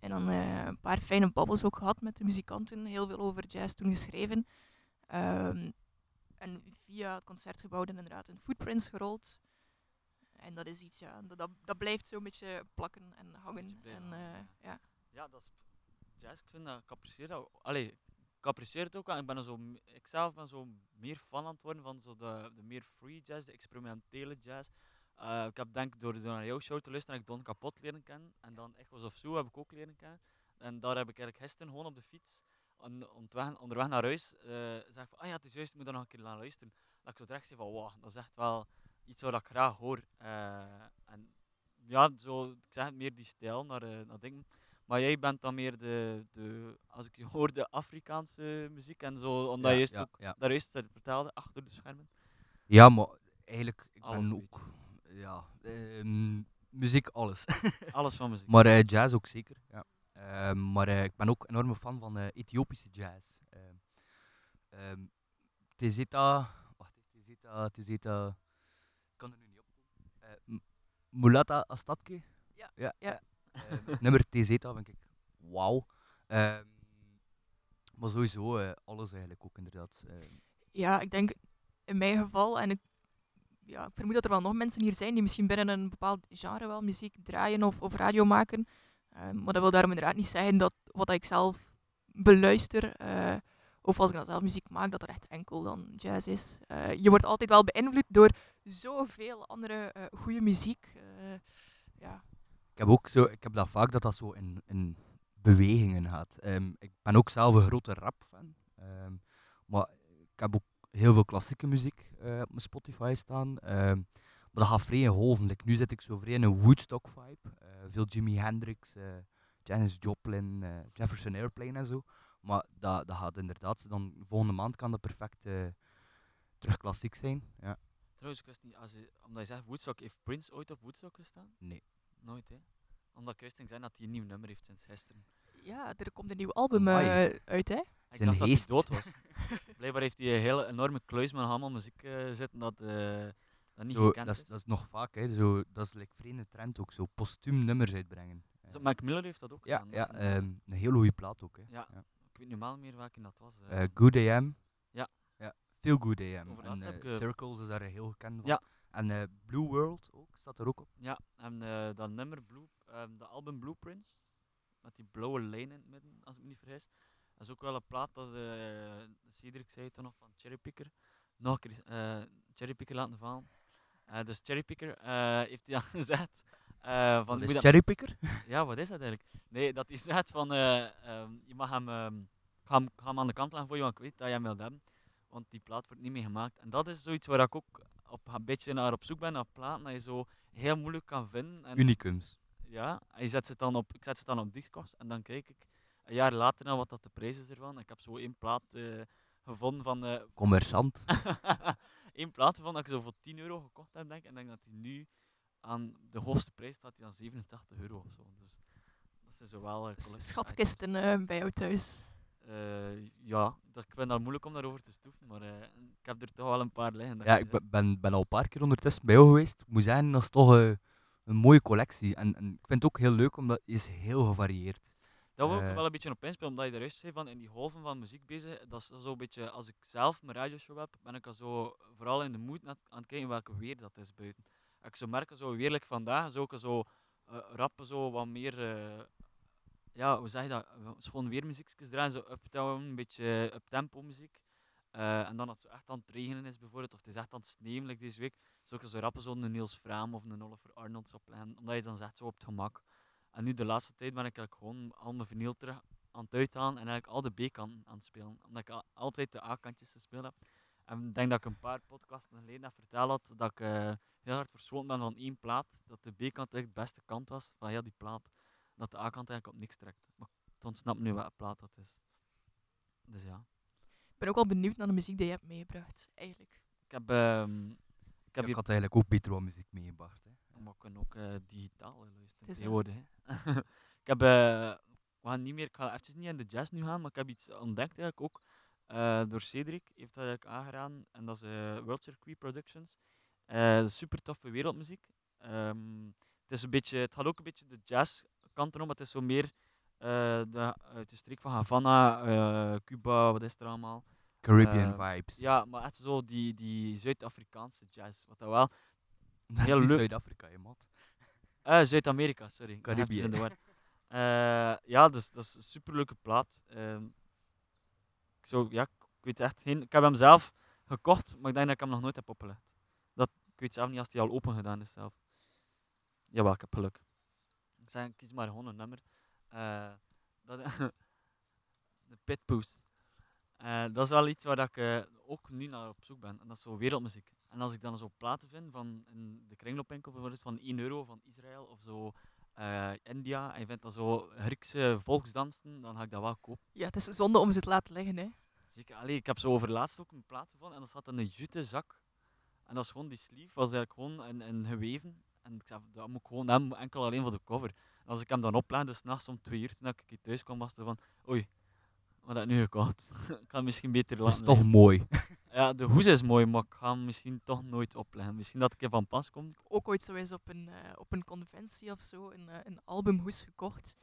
[SPEAKER 2] en dan een paar fijne babbels ook gehad met de muzikanten. Heel veel over jazz toen geschreven. Ehm, en via het concertgebouw dan inderdaad in Footprints gerold. En dat is iets, ja, dat, dat, dat blijft zo'n beetje plakken en hangen.
[SPEAKER 4] Blijven
[SPEAKER 2] En, eh, ja.
[SPEAKER 4] Ja, dat is jazz. Ik vind dat, ik apprecieer dat. Allee, ik apprecieer het ook. En ik ben er zo, ik zelf ben zo meer fan aan het worden van zo de, de meer free jazz, de experimentele jazz. Eh, ik heb denk door, door naar jouw show te luisteren, heb ik Don Kapot leren kennen. En dan Echoes of Zoo heb ik ook leren kennen. En daar heb ik eigenlijk gisteren gewoon op de fiets, onderweg, onderweg naar huis, eh zeg van, ah ja, het is juist, ik moet daar nog een keer naar luisteren. Dat ik zo direct zei van, wow, dat is echt wel iets wat ik graag hoor. Eh, en ja, zo, ik zeg het meer die stijl naar, eh, naar dingen. Maar jij bent dan meer de, de, als ik je hoor, de Afrikaanse muziek en zo, omdat
[SPEAKER 1] Ja,
[SPEAKER 4] je juist
[SPEAKER 1] ja,
[SPEAKER 4] ook
[SPEAKER 1] ja.
[SPEAKER 4] daar juist vertelde, achter de schermen.
[SPEAKER 1] Ja, maar eigenlijk, ik
[SPEAKER 4] Alles
[SPEAKER 1] ben ook, ja, ehm, muziek, alles.
[SPEAKER 4] Alles van muziek.
[SPEAKER 1] maar jazz ook zeker, ja. Ehm, maar eh, ik ben ook enorme fan van eh, Ethiopische jazz. Ehm ehm, Tezeta, wacht, Tezeta, Tezeta, ik kan er nu niet op komen. Eh, Mulata Astatke?
[SPEAKER 2] Ja,
[SPEAKER 1] ja. nummer Tezeta vind ik wauw. Maar sowieso alles eigenlijk ook inderdaad.
[SPEAKER 2] Ja, ik denk in mijn geval, en ik, ja, ik vermoed dat er wel nog mensen hier zijn die misschien binnen een bepaald genre wel muziek draaien of, of radio maken. Eh, maar dat wil daarom inderdaad niet zeggen dat wat ik zelf beluister, eh, of als ik dan zelf muziek maak, dat er echt enkel dan jazz is. Eh, je wordt altijd wel beïnvloed door zoveel andere eh goede muziek. Ja.
[SPEAKER 1] Ik heb ook zo, ik heb dat vaak dat dat zo in, in bewegingen gaat. Ehm, ik ben ook zelf een grote rap-fan. Ehm, maar ik heb ook heel veel klassieke muziek op mijn Spotify staan. Maar dat gaat vrij. Like, nu zit ik zo vrij in een Woodstock-vibe. Eh, veel Jimi Hendrix, eh, Janis Joplin, eh, Jefferson Airplane en zo. Maar dat, dat gaat inderdaad, dan volgende maand kan dat perfect terug klassiek zijn. Ja.
[SPEAKER 4] Trouwens, ik wist niet, als je, omdat je zegt Woodstock, heeft Prince ooit op Woodstock gestaan?
[SPEAKER 1] Nee.
[SPEAKER 4] Nooit, hè? Omdat ging zeggen dat hij een nieuw nummer heeft sinds gisteren.
[SPEAKER 2] ja, er komt een nieuw album uit, hè?
[SPEAKER 4] Ik
[SPEAKER 1] Zijn
[SPEAKER 4] dacht dat
[SPEAKER 1] heest.
[SPEAKER 4] hij dood was. Blijkbaar heeft hij een hele enorme kluis met allemaal muziek eh, zitten dat, eh, dat niet
[SPEAKER 1] Zo,
[SPEAKER 4] gekend
[SPEAKER 1] dat,
[SPEAKER 4] is.
[SPEAKER 1] is, dat is nog vaak, hè. Zo, dat is like, vreemde trend ook, zo postuum nummers uitbrengen.
[SPEAKER 4] Zo, Mac Miller heeft dat ook
[SPEAKER 1] Ja,
[SPEAKER 4] gedaan. dat
[SPEAKER 1] ja
[SPEAKER 4] een, eh,
[SPEAKER 1] ehm, een hele goede plaat ook. Hè.
[SPEAKER 4] Ja.
[SPEAKER 1] Ja.
[SPEAKER 4] Ik weet niet helemaal meer welke dat was. eh.
[SPEAKER 1] Eh, Good AM.
[SPEAKER 4] Ja.
[SPEAKER 1] ja. Feel Good AM.
[SPEAKER 4] Over
[SPEAKER 1] En Circles is daar heel gekend van.
[SPEAKER 4] Ja.
[SPEAKER 1] En eh, Blue World ook, staat er ook op.
[SPEAKER 4] Ja, en eh, dat nummer, Blue, ehm de album Blueprints, met die blauwe lijn in het midden, als ik me niet vergis. Dat is ook wel een plaat dat eh Cedric zei toen nog van Cherrypicker. Nog een keer eh, Cherrypicker laten vallen. Eh, dus Cherrypicker eh, heeft hij dan gezegd. eh, van,
[SPEAKER 1] Wat is Cherrypicker?
[SPEAKER 4] ja, wat is dat eigenlijk? Nee, dat hij zegt van, eh, ehm, je mag hem, ik ga hem, ik ga hem aan de kant leggen voor je, want ik weet dat jij hem wilt hebben. Want die plaat wordt niet meer gemaakt. En dat is zoiets waar ik ook op, een beetje naar op zoek ben, naar platen dat je zo heel moeilijk kan vinden. En,
[SPEAKER 1] Unicums.
[SPEAKER 4] ja, en je zet ze dan op, ik zet ze dan op Discogs en dan kijk ik een jaar later naar wat dat de prijs is ervan. Ik heb zo één plaat gevonden van... eh
[SPEAKER 1] Commerçant.
[SPEAKER 4] één plaat van dat ik zo voor 10 euro gekocht heb, denk ik. En denk dat hij nu aan de hoogste prijs staat, hij aan 87 euro of zo. Dus dat zijn zo wel eh,
[SPEAKER 2] Schatkisten eh, bij jou thuis.
[SPEAKER 4] Eh, ja, dat, ik vind dat moeilijk om daarover te stoeven, maar eh, ik heb er toch wel een paar liggen.
[SPEAKER 1] Ja, ik ben, ben, ben al een paar keer ondertussen bij jou geweest. Ik moet zeggen, dat is toch een mooie collectie. En, en ik vind het ook heel leuk, omdat het is heel gevarieerd.
[SPEAKER 4] Daar wil ik
[SPEAKER 1] eh,
[SPEAKER 4] wel een beetje op inspelen, omdat je er juist zei van in die golven van muziek bezig. Dat is zo een beetje, als ik zelf mijn radioshow heb, ben ik al zo vooral in de moed net aan het kijken welke weer dat is buiten. Ik zo merk, zo weerlijk vandaag, zou zo eh, rappen, zo wat meer, eh, ja, hoe zeg je dat, schoon weermuziekjes draaien, zo uptown, een beetje up-tempo muziek. En dan als het zo echt aan het regenen is bijvoorbeeld, of het is echt aan het sneeuwen like deze week, zou ik zo rappen zo'n Niels Vraam of een Oliver Arnolds opleggen, omdat je dan zegt zo op het gemak. En nu de laatste tijd ben ik eigenlijk gewoon al mijn vinyl terug aan het uithalen en eigenlijk al de B-kanten aan het spelen. Omdat ik al- altijd de A-kantjes gespeeld heb. En ik denk dat ik een paar podcasten geleden heb verteld had dat ik eh, heel hard verschoten ben van één plaat, dat de B-kant eigenlijk de beste kant was van heel die plaat. Dat de A-kant eigenlijk op niks trekt. Maar het ontsnapt nu welke plaat dat is. Dus ja.
[SPEAKER 2] Ik ben ook wel benieuwd naar de muziek die je hebt meegebracht, eigenlijk.
[SPEAKER 4] Ik heb, ehm, ik
[SPEAKER 5] Ik
[SPEAKER 4] heb hier
[SPEAKER 5] had eigenlijk ook beter wat muziek meegebracht.
[SPEAKER 4] Maar we kunnen ook eh, digitaal luisteren.
[SPEAKER 2] Het is,
[SPEAKER 4] tegenwoordig, hè. ik heb, eh, we gaan niet meer, ik ga even niet in de jazz nu gaan, maar ik heb iets ontdekt eigenlijk ook. eh, door Cedric heeft dat eigenlijk aangeraden. En dat is eh, World Circuit Productions. Eh, super toffe wereldmuziek. Ehm, het, is een beetje, het gaat ook een beetje de jazz kant erom, maar het is zo meer eh, de, uit de streek van Havana, eh, Cuba, wat is er allemaal.
[SPEAKER 5] Caribbean
[SPEAKER 4] Eh,
[SPEAKER 5] vibes.
[SPEAKER 4] Ja, maar echt zo die, die Zuid-Afrikaanse jazz. Wat dat wel heel leuk.
[SPEAKER 5] Zuid-Afrika, je mat.
[SPEAKER 4] Eh, Zuid-Amerika, sorry.
[SPEAKER 5] Caribië.
[SPEAKER 4] war. Eh, ja, dus, dat is een superleuke plaat. Ehm, ik, zou, ja, ik weet echt geen... Ik heb hem zelf gekocht, maar ik denk dat ik hem nog nooit heb opgelegd. Dat, ik weet zelf niet als hij al open gedaan is zelf. Jawel, ik heb geluk. Ik zeg, kies maar gewoon een nummer. Eh, dat, de Pitpoes. Eh, dat is wel iets waar dat ik ook nu naar op zoek ben. En dat is zo wereldmuziek. En als ik dan zo platen vind van in de kringloopwinkel bijvoorbeeld van 1 euro van Israël of zo eh, India en je vindt dat zo Griekse volksdansen, dan ga ik dat wel kopen.
[SPEAKER 2] Ja, het is zonde om ze te laten liggen, hè.
[SPEAKER 4] Zeker. Allee, ik heb zo overlaatst ook een plaat gevonden en dat zat in een jute zak. En dat is gewoon die sleeve, was eigenlijk gewoon in, in geweven. En ik zei, dat moet ik gewoon hebben, enkel alleen voor de cover. En als ik hem dan oplegde, s'nachts om twee uur, toen ik thuis kwam, was het van, oei, wat heb ik nu gekocht? ik kan misschien beter
[SPEAKER 5] Dat is
[SPEAKER 4] laten
[SPEAKER 5] toch
[SPEAKER 4] liggen.
[SPEAKER 5] mooi.
[SPEAKER 4] Ja, de hoes is mooi, maar ik ga hem misschien toch nooit opleggen. Misschien dat ik er van pas komt.
[SPEAKER 2] Ook ooit zo eens op een, eh, op een conventie of zo een, eh, een albumhoes gekocht.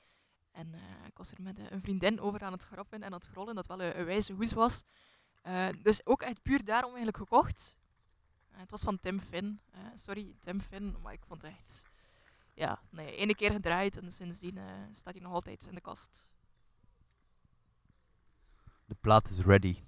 [SPEAKER 2] En eh, ik was er met een vriendin over aan het grappen en aan het grollen, dat wel een, een wijze hoes was. Eh, dus ook echt puur daarom eigenlijk gekocht. Het was van Tim Finn. Sorry, Tim Finn, maar ik vond het echt... Ja, nee, ene keer gedraaid en sindsdien eh, staat hij nog altijd in de kast.
[SPEAKER 5] De plaat is ready.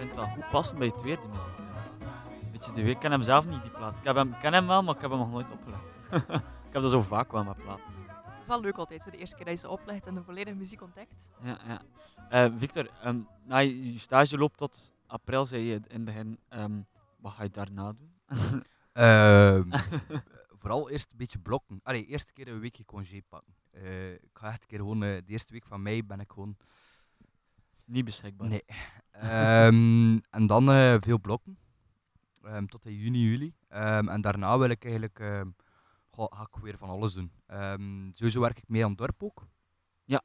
[SPEAKER 4] Vind het wel goed passen bij het weer, die muziek. Weet je, de ik ken hem zelf niet, die plaat. Ik heb hem, ken hem wel, maar ik heb hem nog nooit opgelegd. ik heb dat zo vaak wel met platen.
[SPEAKER 2] Het is wel leuk altijd, zo de eerste keer dat je ze oplegt en de volledige muziek ontdekt.
[SPEAKER 4] Ja, ja. Eh, Victor, ehm, na je je stage loopt tot april, zei je in het begin. ehm, wat ga je daarna doen?
[SPEAKER 1] Ehm, vooral eerst een beetje blokken. Allee, eerste keer een weekje congé pakken. Eh, ik ga echt een keer gewoon, eh, de eerste week van mei ben ik gewoon...
[SPEAKER 4] Niet beschikbaar.
[SPEAKER 1] Nee. Ehm, en dan eh, veel blokken. Ehm, tot in juni, juli. Ehm, en daarna wil ik eigenlijk... ga, ga ik weer van alles doen. Sowieso werk ik mee aan het dorp ook.
[SPEAKER 4] Ja.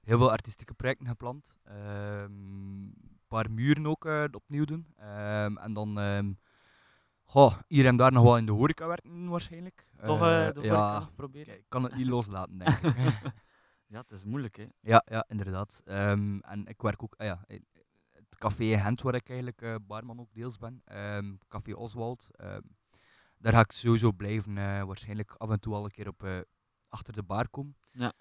[SPEAKER 1] Heel veel artistieke projecten gepland. Een paar muren ook eh, opnieuw doen. En dan... goh, hier en daar nog wel in de horeca werken waarschijnlijk.
[SPEAKER 4] Toch
[SPEAKER 1] Eh,
[SPEAKER 4] de
[SPEAKER 1] ja,
[SPEAKER 4] horeca nog proberen?
[SPEAKER 1] Ik kan het niet loslaten, denk ik.
[SPEAKER 4] Ja, het is moeilijk, hè.
[SPEAKER 1] Ja, ja inderdaad. Ehm, en ik werk ook, ah ja, in het café Gent, waar ik eigenlijk eh, barman ook deels ben. Ehm, café Oswald. ehm, daar ga ik sowieso blijven, eh, waarschijnlijk af en toe al een keer op, eh, achter de bar komen.
[SPEAKER 4] Ja.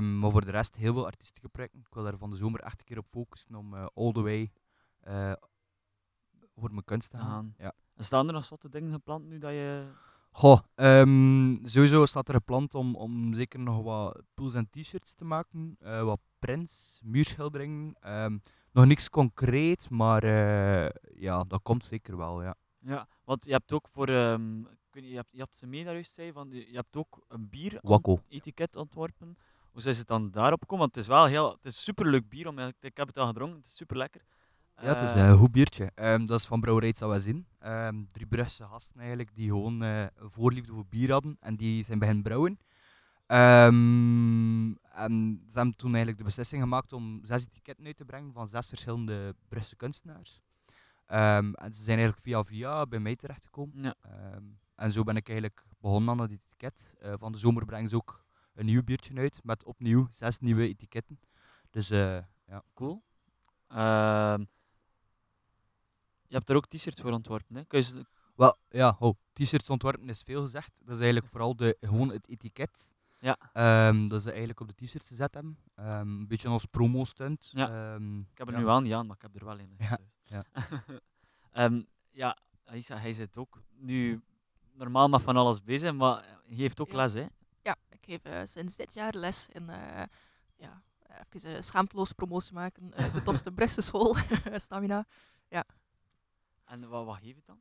[SPEAKER 1] Maar voor de rest heel veel artistieke projecten. Ik wil daar van de zomer echt een keer op focussen om eh, all the way eh, voor mijn kunst te gaan. Ja.
[SPEAKER 4] En staan er nog zotte dingen gepland nu dat je...
[SPEAKER 1] Goh, ehm, sowieso staat er gepland om, om zeker nog wat pools en t-shirts te maken, eh, wat prints, muurschilderingen. ehm, nog niks concreet, maar eh, ja, dat komt zeker wel, ja.
[SPEAKER 4] Ja, want je hebt ook voor... ehm, ik weet niet, je, hebt, je hebt ze mee daar juist zei, van, je je hebt ook een bier
[SPEAKER 1] Wakko.
[SPEAKER 4] etiket ontworpen. Hoe zijn ze dan daarop gekomen? Want het is wel heel... Het is superleuk bier, om, ik heb het al gedronken, het is super lekker.
[SPEAKER 1] Ja, het is een goed biertje. Ehm, dat is van Brouwerij Zawazin. Ehm drie Brugse gasten eigenlijk, die gewoon eh, een voorliefde voor bier hadden en die zijn beginnen brouwen. Ehm, en ze hebben toen eigenlijk de beslissing gemaakt om zes etiketten uit te brengen van zes verschillende Brugse kunstenaars. En ze zijn eigenlijk via via bij mij terechtgekomen.
[SPEAKER 4] Ja.
[SPEAKER 1] En zo ben ik eigenlijk begonnen aan dat etiket. Eh, van de zomer brengen ze ook een nieuw biertje uit met opnieuw zes nieuwe etiketten. Dus eh, ja.
[SPEAKER 4] Cool. Je hebt er ook t-shirts voor ontworpen, hè? Kun je ze-
[SPEAKER 1] Wel, ja, oh, t-shirts ontwerpen is veel gezegd. Dat is eigenlijk vooral de, gewoon het etiket.
[SPEAKER 4] Ja.
[SPEAKER 1] Ehm, dat ze eigenlijk op de t-shirts gezet hebben. Ehm, een beetje als promo-stunt.
[SPEAKER 4] Ja.
[SPEAKER 1] Ehm,
[SPEAKER 4] Ik heb er
[SPEAKER 1] ja.
[SPEAKER 4] nu wel niet aan, maar ik heb er wel in.
[SPEAKER 1] Ja,
[SPEAKER 4] dus.
[SPEAKER 1] ja.
[SPEAKER 4] Ehm, ja, Aisha, hij zit ook nu normaal met van alles bezig, maar hij heeft ook
[SPEAKER 2] Ja.
[SPEAKER 4] les, hè?
[SPEAKER 2] Ja, ik geef eh, sinds dit jaar les in, eh, ja, even uh, schaamteloos promotie maken. eh, de topste Brusselse school, Stamina.
[SPEAKER 4] En wat, wat geef je dan?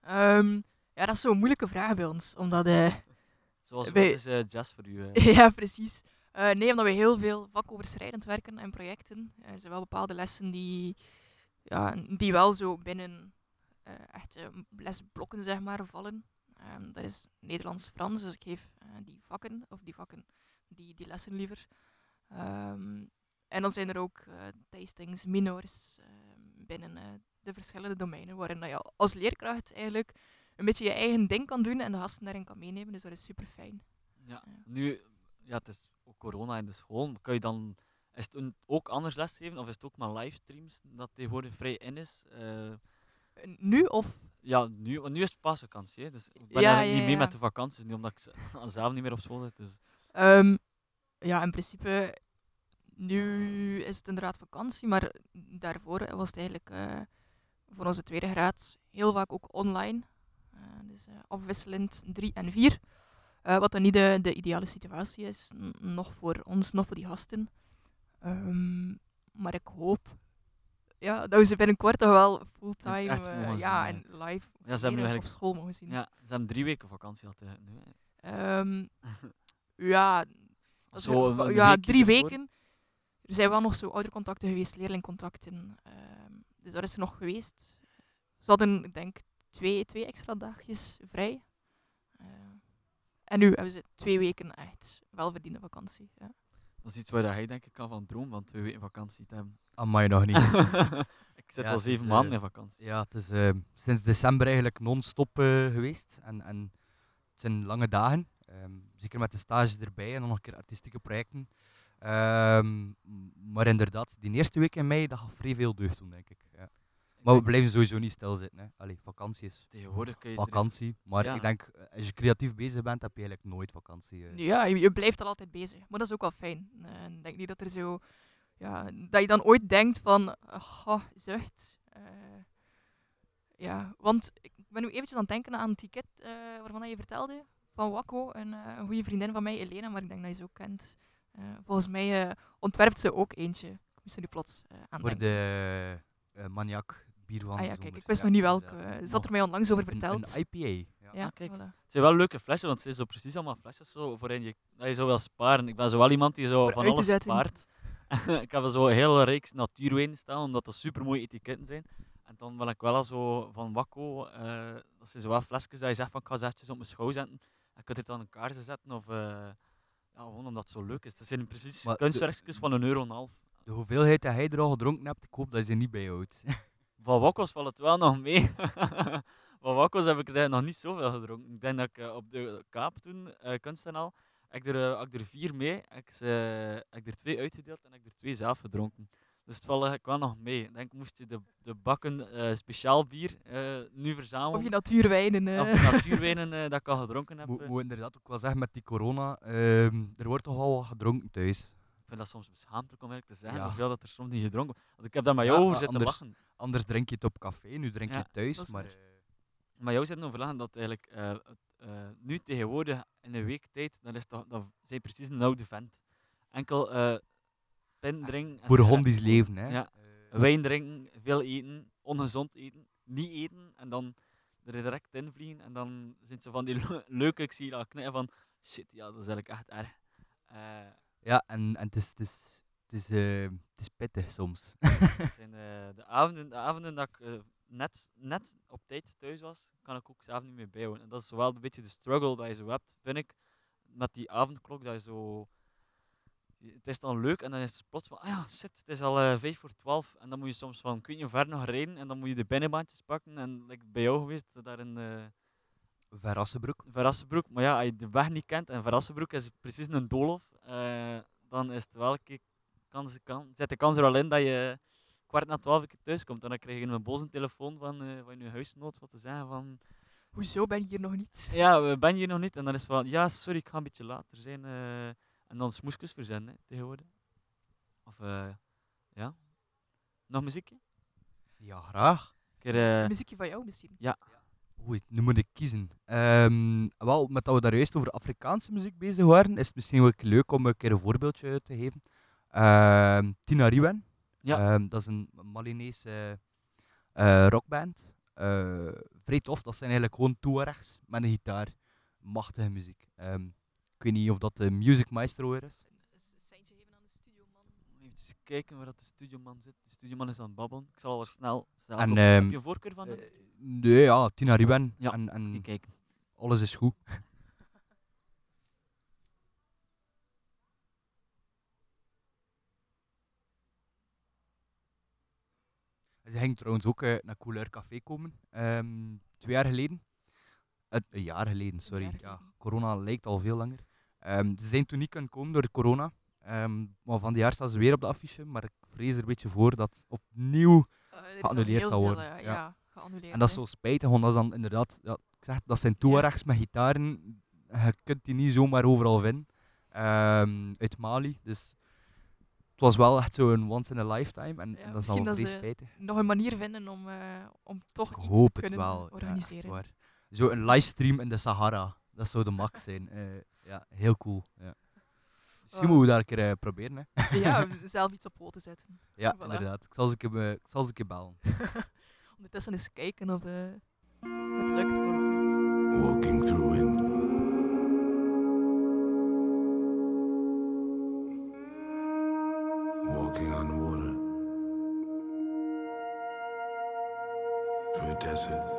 [SPEAKER 2] Ehm, ja, dat is zo'n moeilijke vraag bij ons, omdat... eh,
[SPEAKER 4] Zoals
[SPEAKER 2] Wij-
[SPEAKER 4] wat is eh, jazz voor u? eh?
[SPEAKER 2] ja, precies. Eh, nee, omdat we heel veel vakoverschrijdend werken en projecten. Er zijn wel bepaalde lessen die, ja, die wel zo binnen eh echte lesblokken zeg maar, vallen. Ehm, dat is Nederlands-Frans, dus ik geef die vakken, of die vakken, die, die lessen liever. Ehm, en dan zijn er ook tastings, minors binnen de verschillende domeinen, waarin je als leerkracht eigenlijk een beetje je eigen ding kan doen en de gasten daarin kan meenemen. Dus dat is super fijn.
[SPEAKER 4] Ja.
[SPEAKER 2] Ja.
[SPEAKER 4] Nu, ja, het is ook corona in de school. Kun je dan, is het een- ook anders lesgeven of is het ook maar livestreams dat tegenwoordig vrij in is? Eh,
[SPEAKER 2] Nu of
[SPEAKER 4] ja, nu, want nu is het pas vakantie, hè, dus ik ben
[SPEAKER 2] Ja,
[SPEAKER 4] eigenlijk
[SPEAKER 2] ja,
[SPEAKER 4] niet mee met de vakanties, nu omdat ik zelf niet meer op school zit. Dus.
[SPEAKER 2] Ehm, ja, in principe, nu is het inderdaad vakantie, maar daarvoor was het eigenlijk eh, voor onze tweede graad heel vaak ook online. Eh, dus eh, afwisselend 3 en 4. wat dan niet de, de ideale situatie is, nog voor ons, nog voor die gasten. Ehm, maar ik hoop ja, dat we ze binnenkort toch wel fulltime eh, ja, en live
[SPEAKER 4] Ja, ze hebben nu
[SPEAKER 2] op school mogen zien.
[SPEAKER 4] Ja, ze hebben drie weken vakantie gehad eh, nu.
[SPEAKER 2] Ehm, ja, dat
[SPEAKER 4] Zo,
[SPEAKER 2] ja drie
[SPEAKER 4] ervoor.
[SPEAKER 2] weken. Er zijn wel nog zo oudercontacten geweest, leerlingcontacten. ehm, dus dat is er nog geweest. Ze hadden, ik denk, twee, twee extra dagjes vrij. Eh, en nu hebben ze twee weken echt welverdiende vakantie. Ja.
[SPEAKER 4] Dat is iets waar hij denk ik kan van dromen, van twee weken vakantie te hebben.
[SPEAKER 1] Amai, nog niet.
[SPEAKER 4] ik zit
[SPEAKER 1] Ja,
[SPEAKER 4] al zeven
[SPEAKER 1] eh,
[SPEAKER 4] maanden in vakantie.
[SPEAKER 1] ja, het is eh, sinds december eigenlijk non-stop geweest. En, en het zijn lange dagen. Ehm, zeker met de stage erbij en dan nog een keer artistieke projecten. Ehm, maar inderdaad, die eerste week in mei, dat gaat vrij veel deugd doen, denk ik. Ja. Maar we blijven sowieso niet stilzitten. Hè. Allee, vakantie is
[SPEAKER 4] Tegenwoordig kun je er eens-
[SPEAKER 1] vakantie. Maar
[SPEAKER 4] ja.
[SPEAKER 1] ik denk, eh, als je creatief bezig bent, heb je eigenlijk nooit vakantie. eh.
[SPEAKER 2] Ja, je, je blijft al altijd bezig. Maar dat is ook wel fijn. Eh, ik denk niet dat er zo ja, dat je dan ooit denkt van, goh, zucht. Eh, ja, want ik ben nu eventjes aan het denken aan het ticket eh, waarvan je vertelde, van Wakko, een, eh, een goede vriendin van mij, Elena, maar ik denk dat je ze ook kent. Eh, volgens mij eh, ontwerpt ze ook eentje. Ik moest er nu plots eh, aan
[SPEAKER 1] Voor de uh, maniak bier van
[SPEAKER 2] Ah ja, kijk, ik wist
[SPEAKER 1] Ja,
[SPEAKER 2] nog niet welke. Ze had er mij onlangs over verteld.
[SPEAKER 1] Een IPA. Ja.
[SPEAKER 2] ja,
[SPEAKER 4] Ah, kijk.
[SPEAKER 2] voilà.
[SPEAKER 4] Het zijn wel leuke flessen, want het zijn zo precies allemaal flesjes zo, waarin je, dat je zo wil sparen. Ik ben zo wel iemand die zo
[SPEAKER 2] Voor
[SPEAKER 4] van alles spaart. ik heb er zo een hele reeks natuurwijnen staan, omdat dat super mooie etiketten zijn. En dan wil ik wel al zo van Wakko, eh, dat zijn zo wel flesjes dat je zegt van ik ga ze op mijn schouw zetten. En je kunt het aan een kaarsen zetten of eh, ja, gewoon omdat het zo leuk is. Dat zijn precies
[SPEAKER 1] Maar de-
[SPEAKER 4] van een euro en een half.
[SPEAKER 1] De hoeveelheid dat jij er al gedronken hebt, ik hoop dat je ze niet bijhoudt.
[SPEAKER 4] Van Wakko's valt het wel nog mee. Van Wakko's heb ik er nog niet zoveel gedronken. Ik denk dat ik eh, op de Kaap toen, eh kunst en al, heb ik er, eh, ik er vier mee. Heb ik, ze, heb ik er twee uitgedeeld en heb ik er twee zelf gedronken. Dus het valt eigenlijk wel nog mee. Ik denk, moest je de, de bakken eh, speciaal bier eh, nu
[SPEAKER 2] Of
[SPEAKER 4] verzamelen.
[SPEAKER 2] je natuurwijnen. eh.
[SPEAKER 4] Of de natuurwijnen eh, dat ik al gedronken heb.
[SPEAKER 1] Moet moet inderdaad ook wel zeggen met die corona, ehm, er wordt toch al wat gedronken thuis.
[SPEAKER 4] Ik vind dat soms beschaamdelijk om eigenlijk te zeggen
[SPEAKER 1] Ja.
[SPEAKER 4] hoeveel dat er soms niet gedronken wordt. Want ik heb daar met
[SPEAKER 1] Ja,
[SPEAKER 4] jou over zitten
[SPEAKER 1] anders-
[SPEAKER 4] lachen.
[SPEAKER 1] Anders drink je het op café, nu drink je het thuis. Maar
[SPEAKER 4] Maar jou zitten overleggen dat eigenlijk eh, het, eh, nu tegenwoordig in een week tijd, dan is dat, dat zijn precies een oude vent. Enkel pint drinken. sigaretten
[SPEAKER 1] leven, hè.
[SPEAKER 4] Ja.
[SPEAKER 1] Eh,
[SPEAKER 4] Wijn drinken, veel eten, ongezond eten, niet eten en dan er direct in vliegen. En dan zijn ze van die le- leuke, ik zie dat knippen van shit, ja, dat is eigenlijk echt erg. Eh,
[SPEAKER 1] ja, en, en het is, het is, het is, eh, het is pittig soms.
[SPEAKER 4] Het zijn eh, de, avonden, de avonden dat ik net, net op tijd thuis was, kan ik ook zelf niet meer bijhouden. En dat is wel een beetje de struggle dat je zo hebt, vind ik, met die avondklok, dat je zo... Het is dan leuk en dan is het plots van, ah ja, shit, het is al eh, vijf voor twaalf. En dan moet je soms van, kun je hoe ver nog rijden? En dan moet je de binnenbaantjes pakken. En like bij jou geweest, daar in eh
[SPEAKER 1] Verrassenbroek.
[SPEAKER 4] Verrassenbroek. Maar ja, als je de weg niet kent, en Verrassenbroek is precies een doolhof, eh, dan is het wel een keer kans, kan, zit de kans er al in dat je kwart na twaalf keer thuis komt. En dan krijg je een boze telefoon van, eh van je huisgenoot wat te zeggen van,
[SPEAKER 2] Hoezo ben je hier nog niet?
[SPEAKER 4] ja, we ben je hier nog niet? En dan is het van, ja, sorry, ik ga een beetje later zijn. En dan smoesjes verzenden, hè, tegenwoordig. Of, eh, ja. Nog muziekje?
[SPEAKER 1] Ja, graag.
[SPEAKER 4] Keer, eh,
[SPEAKER 2] Een muziekje van jou misschien.
[SPEAKER 1] Oei, nu moet ik kiezen. Ehm, wel, met dat we daar juist over Afrikaanse muziek bezig waren, is het misschien wel leuk om een keer een voorbeeldje te geven. Ehm, Tina Riwen.
[SPEAKER 4] Ja.
[SPEAKER 1] Ehm, dat is een Malinese eh, rockband. Eh, vrij tof. Dat zijn eigenlijk gewoon toerechts met een gitaar. Machtige muziek. Ehm, ik weet niet of dat de Music Maestro weer is.
[SPEAKER 2] Een seintje geven aan de studioman.
[SPEAKER 4] Even kijken waar dat de studioman zit. De studioman is aan het babbelen. Ik zal al snel zelf
[SPEAKER 1] En,
[SPEAKER 4] op- Heb je een voorkeur van hem?
[SPEAKER 1] Eh, nee, ja, Tina Riwen.
[SPEAKER 4] Ja,
[SPEAKER 1] En,
[SPEAKER 4] kijken.
[SPEAKER 1] alles is goed. Ze ging trouwens ook eh, naar Couleur Café komen, ehm, twee jaar geleden. Eh, een jaar geleden, sorry.
[SPEAKER 2] jaar
[SPEAKER 1] Ja, corona lijkt al veel langer. Ehm, ze zijn toen niet kunnen komen door de corona. Ehm, maar van die jaar staan ze weer op de affiche. Maar ik vrees er een beetje voor dat opnieuw.
[SPEAKER 2] Eh, er
[SPEAKER 1] Geannuleerd
[SPEAKER 2] al
[SPEAKER 1] zal worden,
[SPEAKER 2] veel, eh,
[SPEAKER 1] ja.
[SPEAKER 2] ja, geannuleerd.
[SPEAKER 1] En dat is zo spijtig, want dat is dan inderdaad. Ja, ik zeg, dat zijn toerechts met gitaren. Je kunt die niet zomaar overal vinden. Ehm, uit Mali. Dus het was wel echt zo'n once in a lifetime. En, dat is al vrij spijtig.
[SPEAKER 2] Nog een manier vinden om, eh, om toch
[SPEAKER 1] Ik
[SPEAKER 2] iets
[SPEAKER 1] hoop
[SPEAKER 2] te
[SPEAKER 1] het
[SPEAKER 2] kunnen
[SPEAKER 1] wel.
[SPEAKER 2] Organiseren.
[SPEAKER 1] Zo een livestream in de Sahara. Dat zou de max zijn. Ja, heel cool. Ja. Misschien
[SPEAKER 2] Oh.
[SPEAKER 1] moeten we dat een keer eh, proberen. Hè.
[SPEAKER 2] ja, zelf iets op poten zetten.
[SPEAKER 1] Ja,
[SPEAKER 2] Voilà.
[SPEAKER 1] inderdaad. Ik zal ze een keer, ik zal ze een keer bellen.
[SPEAKER 2] Ondertussen eens kijken of eh, het lukt of niet.
[SPEAKER 6] Walking through it. Walking on water. Through a desert.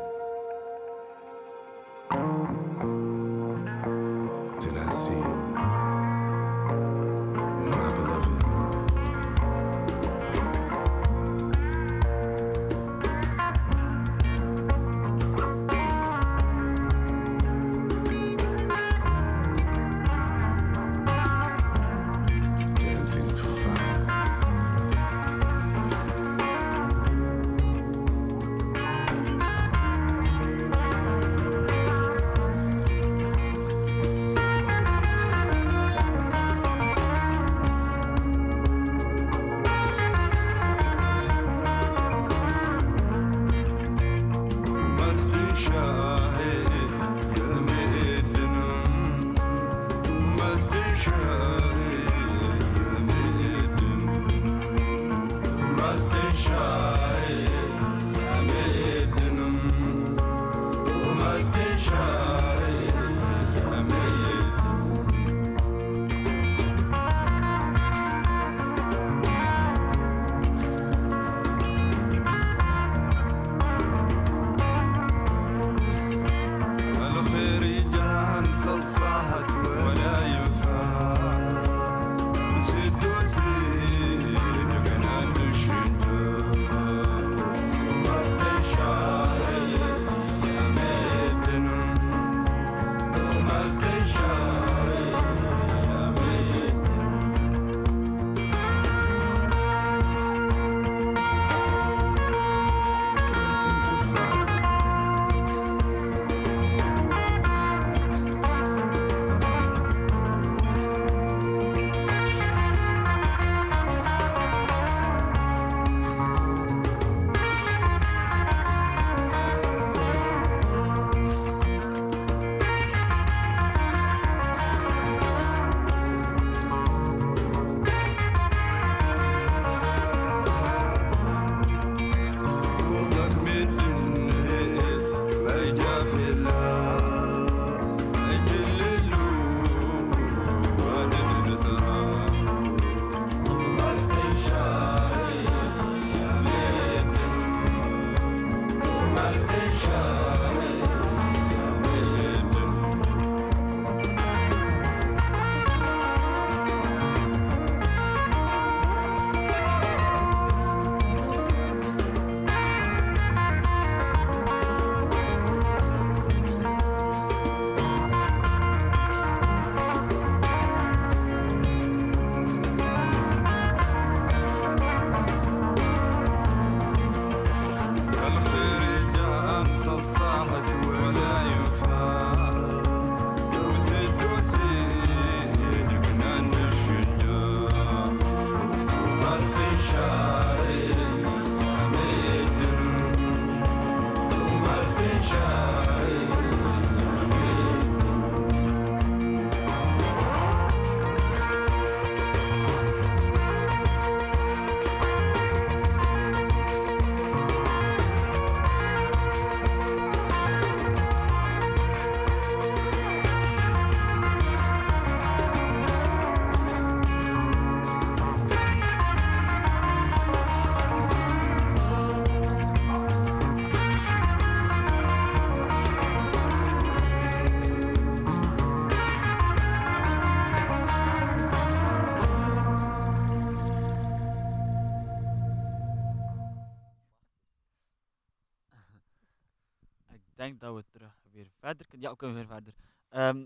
[SPEAKER 4] Ja, we kunnen weer verder. Ehm,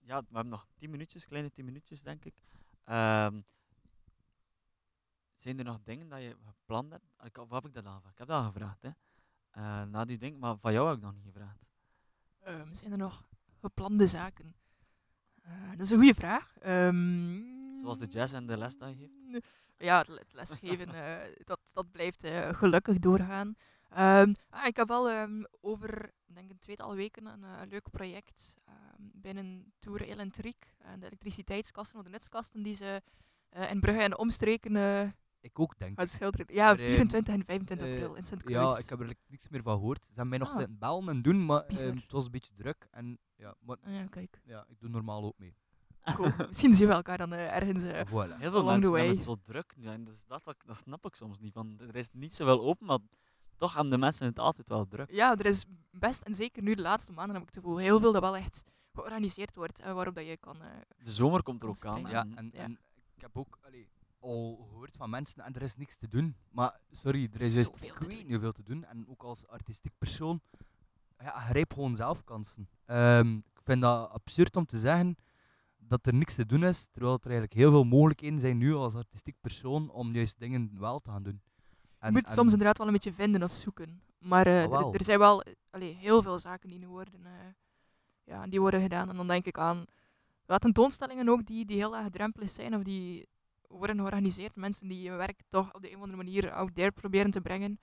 [SPEAKER 4] ja, we hebben nog 10 minuutjes, kleine 10 minuutjes denk ik. Ehm, zijn er nog dingen dat je gepland hebt? Ik, of heb ik dat al gevraagd? Ik heb dat al gevraagd, hè. Eh, na die ding, maar van jou heb ik nog niet gevraagd.
[SPEAKER 2] Ehm, zijn er nog geplande zaken? Eh, dat is een goede vraag.
[SPEAKER 4] Zoals de jazz en de les dat je geeft?
[SPEAKER 2] Ja, het le- het lesgeven, eh, dat, dat blijft gelukkig doorgaan. Ehm, ah, ik heb wel ehm, over ik denk een tweetal weken een eh, leuk project ehm, binnen Tour Elentriek. en de elektriciteitskasten, of de netskasten die ze eh, in Brugge en omstreken eh
[SPEAKER 1] Ik ook, denk ik.
[SPEAKER 2] schilderen. Ja,
[SPEAKER 1] Maar, ehm,
[SPEAKER 2] 24 en 25
[SPEAKER 1] eh,
[SPEAKER 2] april in Sint-Kruis.
[SPEAKER 1] Ja, ik heb er like niks meer van gehoord. Ze hebben mij nog
[SPEAKER 2] Ah.
[SPEAKER 1] zitten bellen en doen, maar het was een beetje druk. En ja, maar,
[SPEAKER 2] Ah, ja, kijk.
[SPEAKER 1] ja, ik doe normaal ook mee.
[SPEAKER 2] Cool. Misschien zien we elkaar dan eh, ergens. eh,
[SPEAKER 1] Voilà.
[SPEAKER 4] Heel veel
[SPEAKER 2] Along the
[SPEAKER 4] mensen hebben het zo druk nu. En dat, is dat, dat, dat snap ik soms niet. Van, er is niet zoveel open, maar toch hebben de mensen het altijd wel druk.
[SPEAKER 2] ja, er is best, en zeker nu de laatste maanden heb ik het gevoel, heel veel dat wel echt georganiseerd wordt. eh, waarop dat je kan. eh,
[SPEAKER 4] De zomer komt er ook aan.
[SPEAKER 1] Ja,
[SPEAKER 4] en-
[SPEAKER 1] en,
[SPEAKER 2] ja.
[SPEAKER 1] en ik heb ook allee, al gehoord van mensen en er is niks te doen. Maar sorry, er is juist niet hoeveel te doen. En ook als artistiek persoon, ja, grijp gewoon zelf kansen. Ehm, ik vind dat absurd om te zeggen dat er niks te doen is, terwijl er eigenlijk heel veel mogelijkheden zijn nu als artistiek persoon om juist dingen wel te gaan doen.
[SPEAKER 2] Je moet soms inderdaad wel een beetje vinden of zoeken. Maar eh,
[SPEAKER 1] Ah,
[SPEAKER 2] er, er zijn wel allee, heel veel zaken die nu worden, eh, ja, die worden gedaan. En dan denk ik aan ja, tentoonstellingen ook die, die heel laagdrempelig zijn of die worden georganiseerd. Mensen die hun werk toch op de een of andere manier out there proberen te brengen.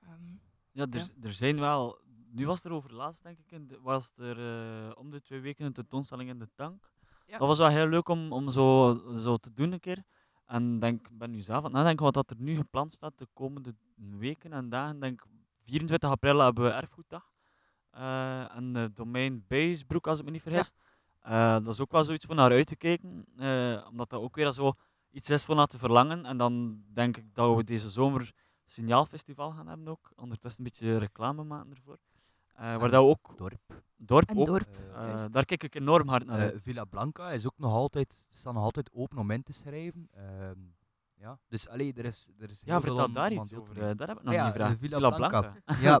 [SPEAKER 2] Ehm,
[SPEAKER 4] Ja, er,
[SPEAKER 2] Ja.
[SPEAKER 4] er zijn wel. Nu was er over laatst, denk ik, in de- was er eh, om de twee weken een tentoonstelling in de tank.
[SPEAKER 2] Ja.
[SPEAKER 4] Dat was wel heel leuk om, om zo, zo te doen een keer. En denk, ik ben nu zelf aan het nadenken wat dat er nu gepland staat de komende weken en dagen. Denk 24 april hebben we erfgoeddag. Eh, en de domein Beesbroek, als ik me niet vergis. Eh, dat is ook wel zoiets voor naar uit te kijken. eh, omdat dat ook weer zo iets is voor naar te verlangen. En dan denk ik dat we deze zomer Signaalfestival gaan hebben ook. Ondertussen een beetje reclame maken ervoor. Eh, waar dat we ook
[SPEAKER 1] Dorp.
[SPEAKER 4] dorp
[SPEAKER 2] En
[SPEAKER 4] ook.
[SPEAKER 2] dorp.
[SPEAKER 1] Eh,
[SPEAKER 4] daar kijk ik enorm hard naar
[SPEAKER 1] Eh,
[SPEAKER 4] uit.
[SPEAKER 1] Villa Blanca is ook nog altijd, staat nog altijd open om in te schrijven. Ehm, ja, dus allee, er is, er is
[SPEAKER 4] Ja,
[SPEAKER 1] heel veel
[SPEAKER 4] vertel daar iets over. eh, daar heb ik nog
[SPEAKER 1] Ah ja,
[SPEAKER 4] niet gevraagd.
[SPEAKER 1] Villa
[SPEAKER 4] Villa
[SPEAKER 1] Blanca.
[SPEAKER 4] Blanca.
[SPEAKER 1] ja,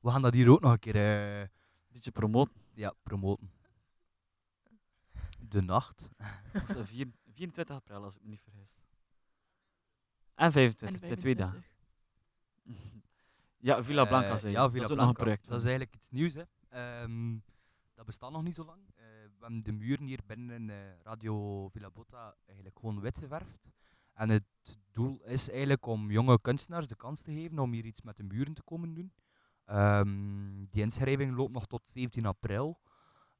[SPEAKER 1] we gaan dat hier ook nog een keer eh,
[SPEAKER 4] beetje promoten.
[SPEAKER 1] ja, promoten. De nacht.
[SPEAKER 4] Dat is, eh, vier- 24 april, als ik me niet vergis. En 25,
[SPEAKER 2] En
[SPEAKER 4] het zijn twee dagen.
[SPEAKER 2] 25.
[SPEAKER 4] ja, Villa Blanca
[SPEAKER 1] Eh,
[SPEAKER 4] zei.
[SPEAKER 1] Ja,
[SPEAKER 4] dat is ook nog een project.
[SPEAKER 1] Dat is eigenlijk iets nieuws. Hè. Ehm, dat bestaat nog niet zo lang. Eh, we hebben de muren hier binnen in eh, Radio Villa Botta eigenlijk gewoon wit geverfd. En het doel is eigenlijk om jonge kunstenaars de kans te geven om hier iets met de muren te komen doen. Ehm, die inschrijving loopt nog tot 17 april.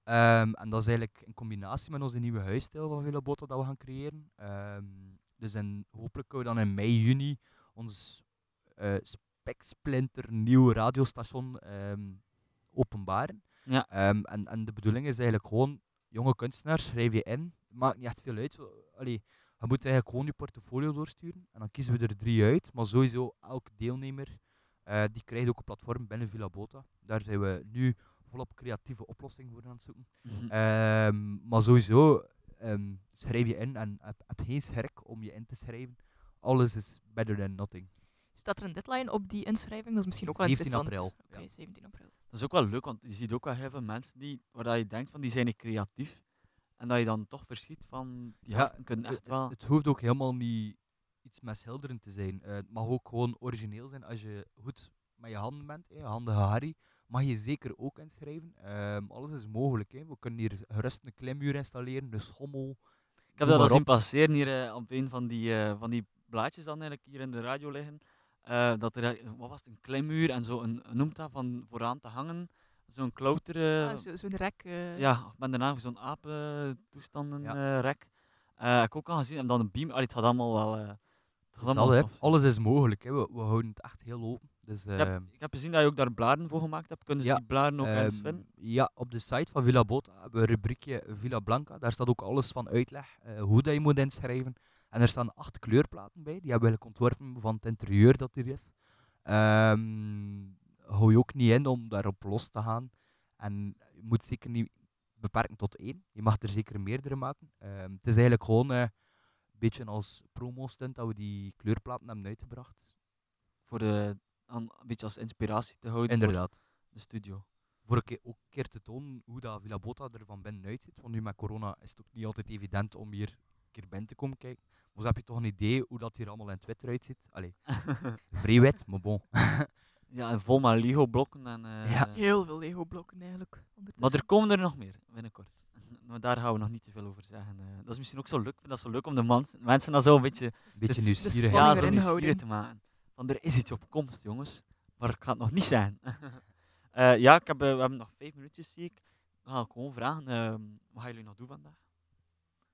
[SPEAKER 1] Ehm, en dat is eigenlijk in combinatie met onze nieuwe huisstijl van Villa Botta dat we gaan creëren. Dus in, hopelijk kunnen we dan in mei, juni ons eh speksplinter nieuw radiostation ehm, openbaren.
[SPEAKER 4] Ja.
[SPEAKER 1] Ehm, en, en de bedoeling is eigenlijk gewoon, jonge kunstenaars, schrijf je in. Maakt niet echt veel uit. Allee, je moet eigenlijk gewoon je portfolio doorsturen. En dan kiezen we er drie uit. Maar sowieso, elk deelnemer eh, die krijgt ook een platform binnen Villa Bota. Daar zijn we nu volop creatieve oplossingen voor aan het zoeken.
[SPEAKER 4] Mhm.
[SPEAKER 1] Ehm, maar sowieso, schrijf je in en heb, heb geen schrik om je in te schrijven. Alles is better than nothing.
[SPEAKER 2] Staat er een deadline op die inschrijving? Dat is misschien ook wel
[SPEAKER 1] 17
[SPEAKER 2] interessant.
[SPEAKER 1] april,
[SPEAKER 2] Oké,
[SPEAKER 1] ja.
[SPEAKER 2] 17 april.
[SPEAKER 4] Dat is ook wel leuk, want je ziet ook wel heel veel mensen die, waar dat je denkt van die zijn niet creatief. En dat je dan toch verschiet van die
[SPEAKER 1] Ja,
[SPEAKER 4] kunnen
[SPEAKER 1] het,
[SPEAKER 4] echt wel.
[SPEAKER 1] het, het hoeft ook helemaal niet iets met schilderen te zijn. Eh, het mag ook gewoon origineel zijn als je goed met je handen bent, hè, handige Harry. Mag je zeker ook inschrijven. Ehm, alles is mogelijk. Hè. We kunnen hier gerust een klimmuur installeren, een schommel.
[SPEAKER 4] Ik heb dat al zien passeren hier eh, op een van die, eh, van die blaadjes dan eigenlijk hier in de radio liggen. Eh, dat er, eh, wat was het, een klimmuur en zo, een, noemt dat, van vooraan te hangen. Zo'n klauter.
[SPEAKER 2] Ah, zo- Zo'n rek. eh,
[SPEAKER 4] ja, ik ben daarna zo'n apentoestanden
[SPEAKER 1] Ja.
[SPEAKER 4] eh rek. Eh, heb ik ook al gezien, en dan een beam. Allee, het gaat allemaal wel. eh,
[SPEAKER 1] Dus
[SPEAKER 4] allemaal.
[SPEAKER 1] Alles is mogelijk. Hè. We, we houden het echt heel open. Dus,
[SPEAKER 4] Ik heb,
[SPEAKER 1] ehm,
[SPEAKER 4] ik heb gezien dat je ook daar bladen voor gemaakt hebt. Kunnen ze
[SPEAKER 1] Ja,
[SPEAKER 4] die bladen ook eens
[SPEAKER 1] Ehm,
[SPEAKER 4] vinden?
[SPEAKER 1] ja, op de site van Villa Bota hebben we een rubriekje Villa Blanca. Daar staat ook alles van uitleg, eh, hoe dat je moet inschrijven. En er staan acht kleurplaten bij. Die hebben we eigenlijk ontworpen van het interieur dat er is. Ehm hou je ook niet in om daarop los te gaan. En je moet zeker niet beperken tot één. Je mag er zeker meerdere maken. Ehm, het is eigenlijk gewoon eh, een beetje als promo-stunt dat we die kleurplaten hebben uitgebracht.
[SPEAKER 4] Voor de, een beetje als inspiratie te houden
[SPEAKER 1] Inderdaad.
[SPEAKER 4] voor de studio.
[SPEAKER 1] voor een keer, ook een keer te tonen hoe dat Villa Bota er van binnen uitziet. Want nu met corona is het ook niet altijd evident om hier keer binnen te komen kijken. Maar heb je toch een idee hoe dat hier allemaal in het wit eruit ziet. Allee, vrij wit, maar bon.
[SPEAKER 4] ja, en vol met Lego-blokken. En, eh,
[SPEAKER 1] Ja.
[SPEAKER 2] Heel veel Lego-blokken eigenlijk.
[SPEAKER 4] Maar er komen er nog meer, binnenkort. Maar daar gaan we nog niet te veel over zeggen. eh. dat is misschien ook zo leuk. Ik vind dat zo leuk om de mensen dan zo een beetje,
[SPEAKER 1] Een beetje
[SPEAKER 4] De
[SPEAKER 1] nieuwsgierig. Ja,
[SPEAKER 4] zo nieuwsgierig te maken. Van er is iets op komst, jongens. Maar ik ga het nog niet zijn. Eh, ja, ik heb, we hebben nog vijf minuutjes, zie ik. Dan ga ik gewoon vragen, ehm, wat gaan jullie nog doen vandaag?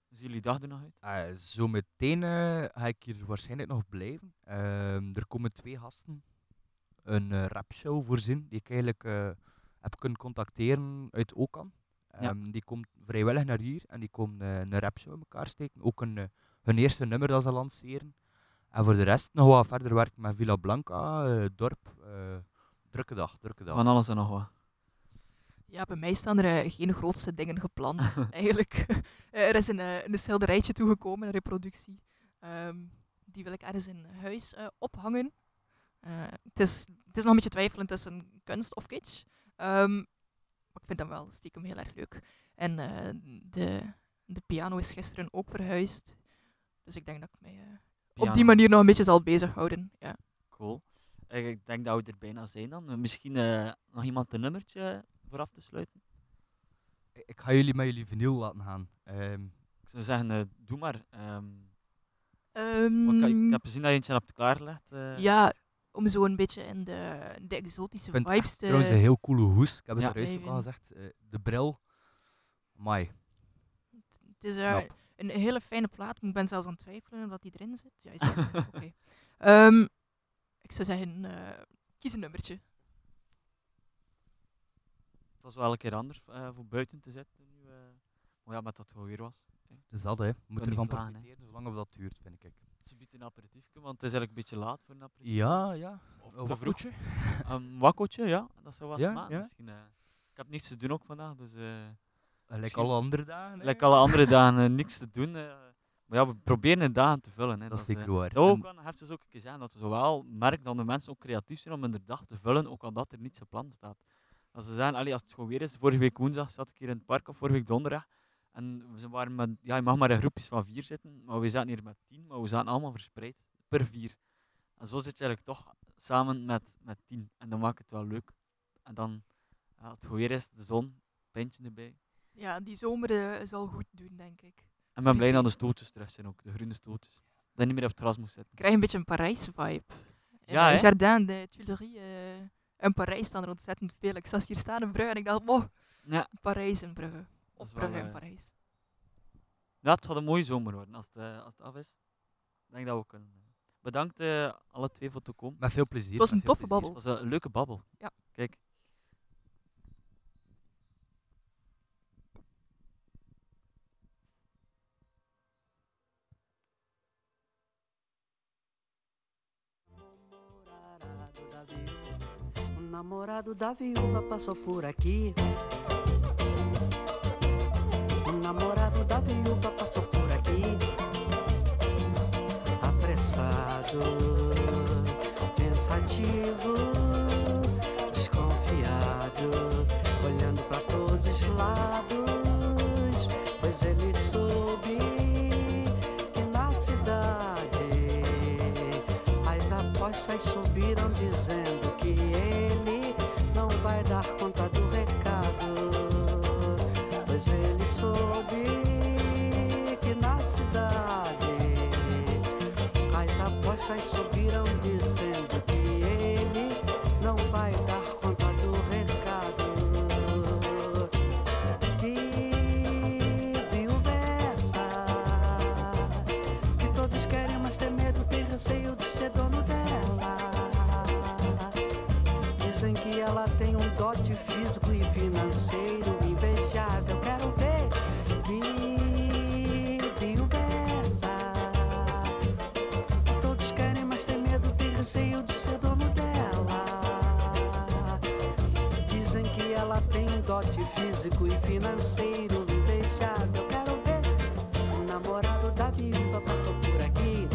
[SPEAKER 4] Hoe zien jullie dag er nog uit?
[SPEAKER 1] Eh, zo meteen eh, ga ik hier waarschijnlijk nog blijven. Ehm, er komen twee gasten een eh, rapshow voorzien, die ik eigenlijk eh, heb kunnen contacteren uit Okan.
[SPEAKER 4] Ja.
[SPEAKER 1] Ehm, Die komt vrijwillig naar hier en die komen een rapshow in elkaar steken. Ook een, hun eerste nummer dat ze lanceren. En voor de rest nog wat verder werken met Villa Blanca, dorp. drukke dag, drukke dag.
[SPEAKER 4] Van alles en nog wat.
[SPEAKER 2] Ja, bij mij staan er eh, geen grootste dingen gepland, eigenlijk. Eh, er is een, eh, een schilderijtje toegekomen, een reproductie. Ehm, die wil ik ergens in huis ophangen. Het, is, het is nog een beetje twijfelen tussen kunst of kitsch. Ehm, maar ik vind hem wel stiekem heel erg leuk. En de, de piano is gisteren ook verhuisd. Dus ik denk dat ik mij op die manier nog een beetje zal bezighouden. Ja.
[SPEAKER 4] Cool. Ik denk dat we er bijna zijn dan. Misschien nog iemand een nummertje voor af te sluiten?
[SPEAKER 1] Ik- Ik ga jullie met jullie vinyl laten gaan. Ehm,
[SPEAKER 4] Ik zou zeggen, eh, doe maar. Ehm,
[SPEAKER 2] Ehm,
[SPEAKER 4] kan- ik heb gezien dat je eentje hebt klaargelegd. eh.
[SPEAKER 2] Ja, om zo een beetje in de, de exotische
[SPEAKER 1] ik vind het
[SPEAKER 2] vibes
[SPEAKER 1] echt
[SPEAKER 2] te...
[SPEAKER 1] trouwens een heel coole hoes. Ik heb het
[SPEAKER 4] Ja.
[SPEAKER 1] er juist ook al gezegd. Eh, de bril, mai.
[SPEAKER 2] Het is, een hele fijne plaat. Ik ben zelfs aan het twijfelen of dat die erin zit. Ja, is oké. Ehm, ik zou zeggen, eh, kies een nummertje.
[SPEAKER 4] Het was wel een keer anders eh, voor buiten te zetten. Nu, eh, maar ja, met dat het weer was.
[SPEAKER 1] Dus dat, hè. We moeten
[SPEAKER 4] niet
[SPEAKER 1] ervan
[SPEAKER 4] klagen, hè.
[SPEAKER 1] profiteren, zolang of dat duurt, vind ik.
[SPEAKER 4] Het is een aperitiefje, want het is eigenlijk een beetje laat voor een aperitief.
[SPEAKER 1] Ja, ja.
[SPEAKER 4] Of
[SPEAKER 1] Een wakkoetje.
[SPEAKER 4] Een wakkootje, ja. Dat zou wel
[SPEAKER 1] Ja, ja.
[SPEAKER 4] misschien. eh. ik heb niets te doen ook vandaag, dus... Misschien-
[SPEAKER 1] alle andere dagen. hè.
[SPEAKER 4] Like alle andere dagen niks te doen. maar ja, we proberen de dagen te vullen. Hè.
[SPEAKER 1] Dat is zeker waar.
[SPEAKER 4] dat ook
[SPEAKER 1] En-
[SPEAKER 4] heeft dus ook een keer zeggen dat ze zowel merken dat de mensen ook creatief zijn om hun dag te vullen, ook al dat er niets gepland staat. Dat ze zeggen, allee, als het gewoon weer is, vorige week woensdag zat ik hier in het park, of vorige week donderdag, en we waren met, ja, je mag maar in groepjes van vier zitten, maar we zaten hier met tien, maar we zaten allemaal verspreid, per vier. En zo zit je eigenlijk toch samen met, met tien, en dan maakt het wel leuk. En dan, ja, als het gewoon weer is, de zon, pintje erbij.
[SPEAKER 2] Ja, die zomer eh, zal goed doen, denk ik.
[SPEAKER 4] En ben blij dat de stoeltjes terug zijn ook, de groene stoeltjes. Dat je niet meer op het terras moet zitten.
[SPEAKER 2] Ik krijg een beetje een Parijs-vibe.
[SPEAKER 4] Ja,
[SPEAKER 2] In
[SPEAKER 4] hè?
[SPEAKER 2] Jardin de Tuileries eh, in Parijs staan er ontzettend veel. Ik zag hier staan in Brugge en ik dacht, wow,
[SPEAKER 4] Ja,
[SPEAKER 2] Parijs in Brugge. Of
[SPEAKER 4] wel,
[SPEAKER 2] Brugge in
[SPEAKER 4] eh,
[SPEAKER 2] Parijs.
[SPEAKER 4] Ja, het zal een mooie zomer worden als het, eh, als het af is. Ik denk dat we kunnen. eh. Bedankt eh, alle twee voor het komen.
[SPEAKER 1] Met veel plezier.
[SPEAKER 2] Het was een toffe
[SPEAKER 1] plezier.
[SPEAKER 2] babbel.
[SPEAKER 4] Het was een leuke babbel.
[SPEAKER 2] Ja.
[SPEAKER 4] Kijk.
[SPEAKER 7] Namorado da viúva passou por aqui. O namorado da viúva passou por aqui. Apressado, pensativo, desconfiado, olhando para todos os lados. Pois ele soube que na cidade as apostas subiram dizendo so dote físico e financeiro invejável. Quero ver o namorado passou por aqui.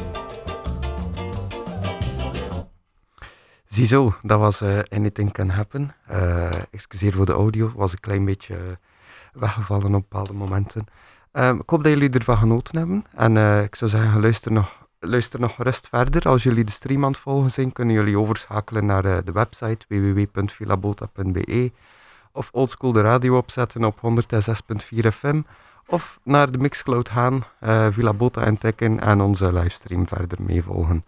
[SPEAKER 8] Ziezo, dat was eh, Anything Can Happen. Eh, excuseer voor de audio, was een klein beetje eh, weggevallen op bepaalde momenten. Ehm, ik hoop dat jullie ervan genoten hebben. En ik zou zeggen, luister nog, luister nog gerust verder. Als jullie de stream aan het volgen zijn, kunnen jullie overschakelen naar de website www.vilabota.be of oldschool de radio opzetten op 106.4 FM of naar de Mixcloud gaan, eh Villa Bota entdekken en onze livestream verder meevolgen.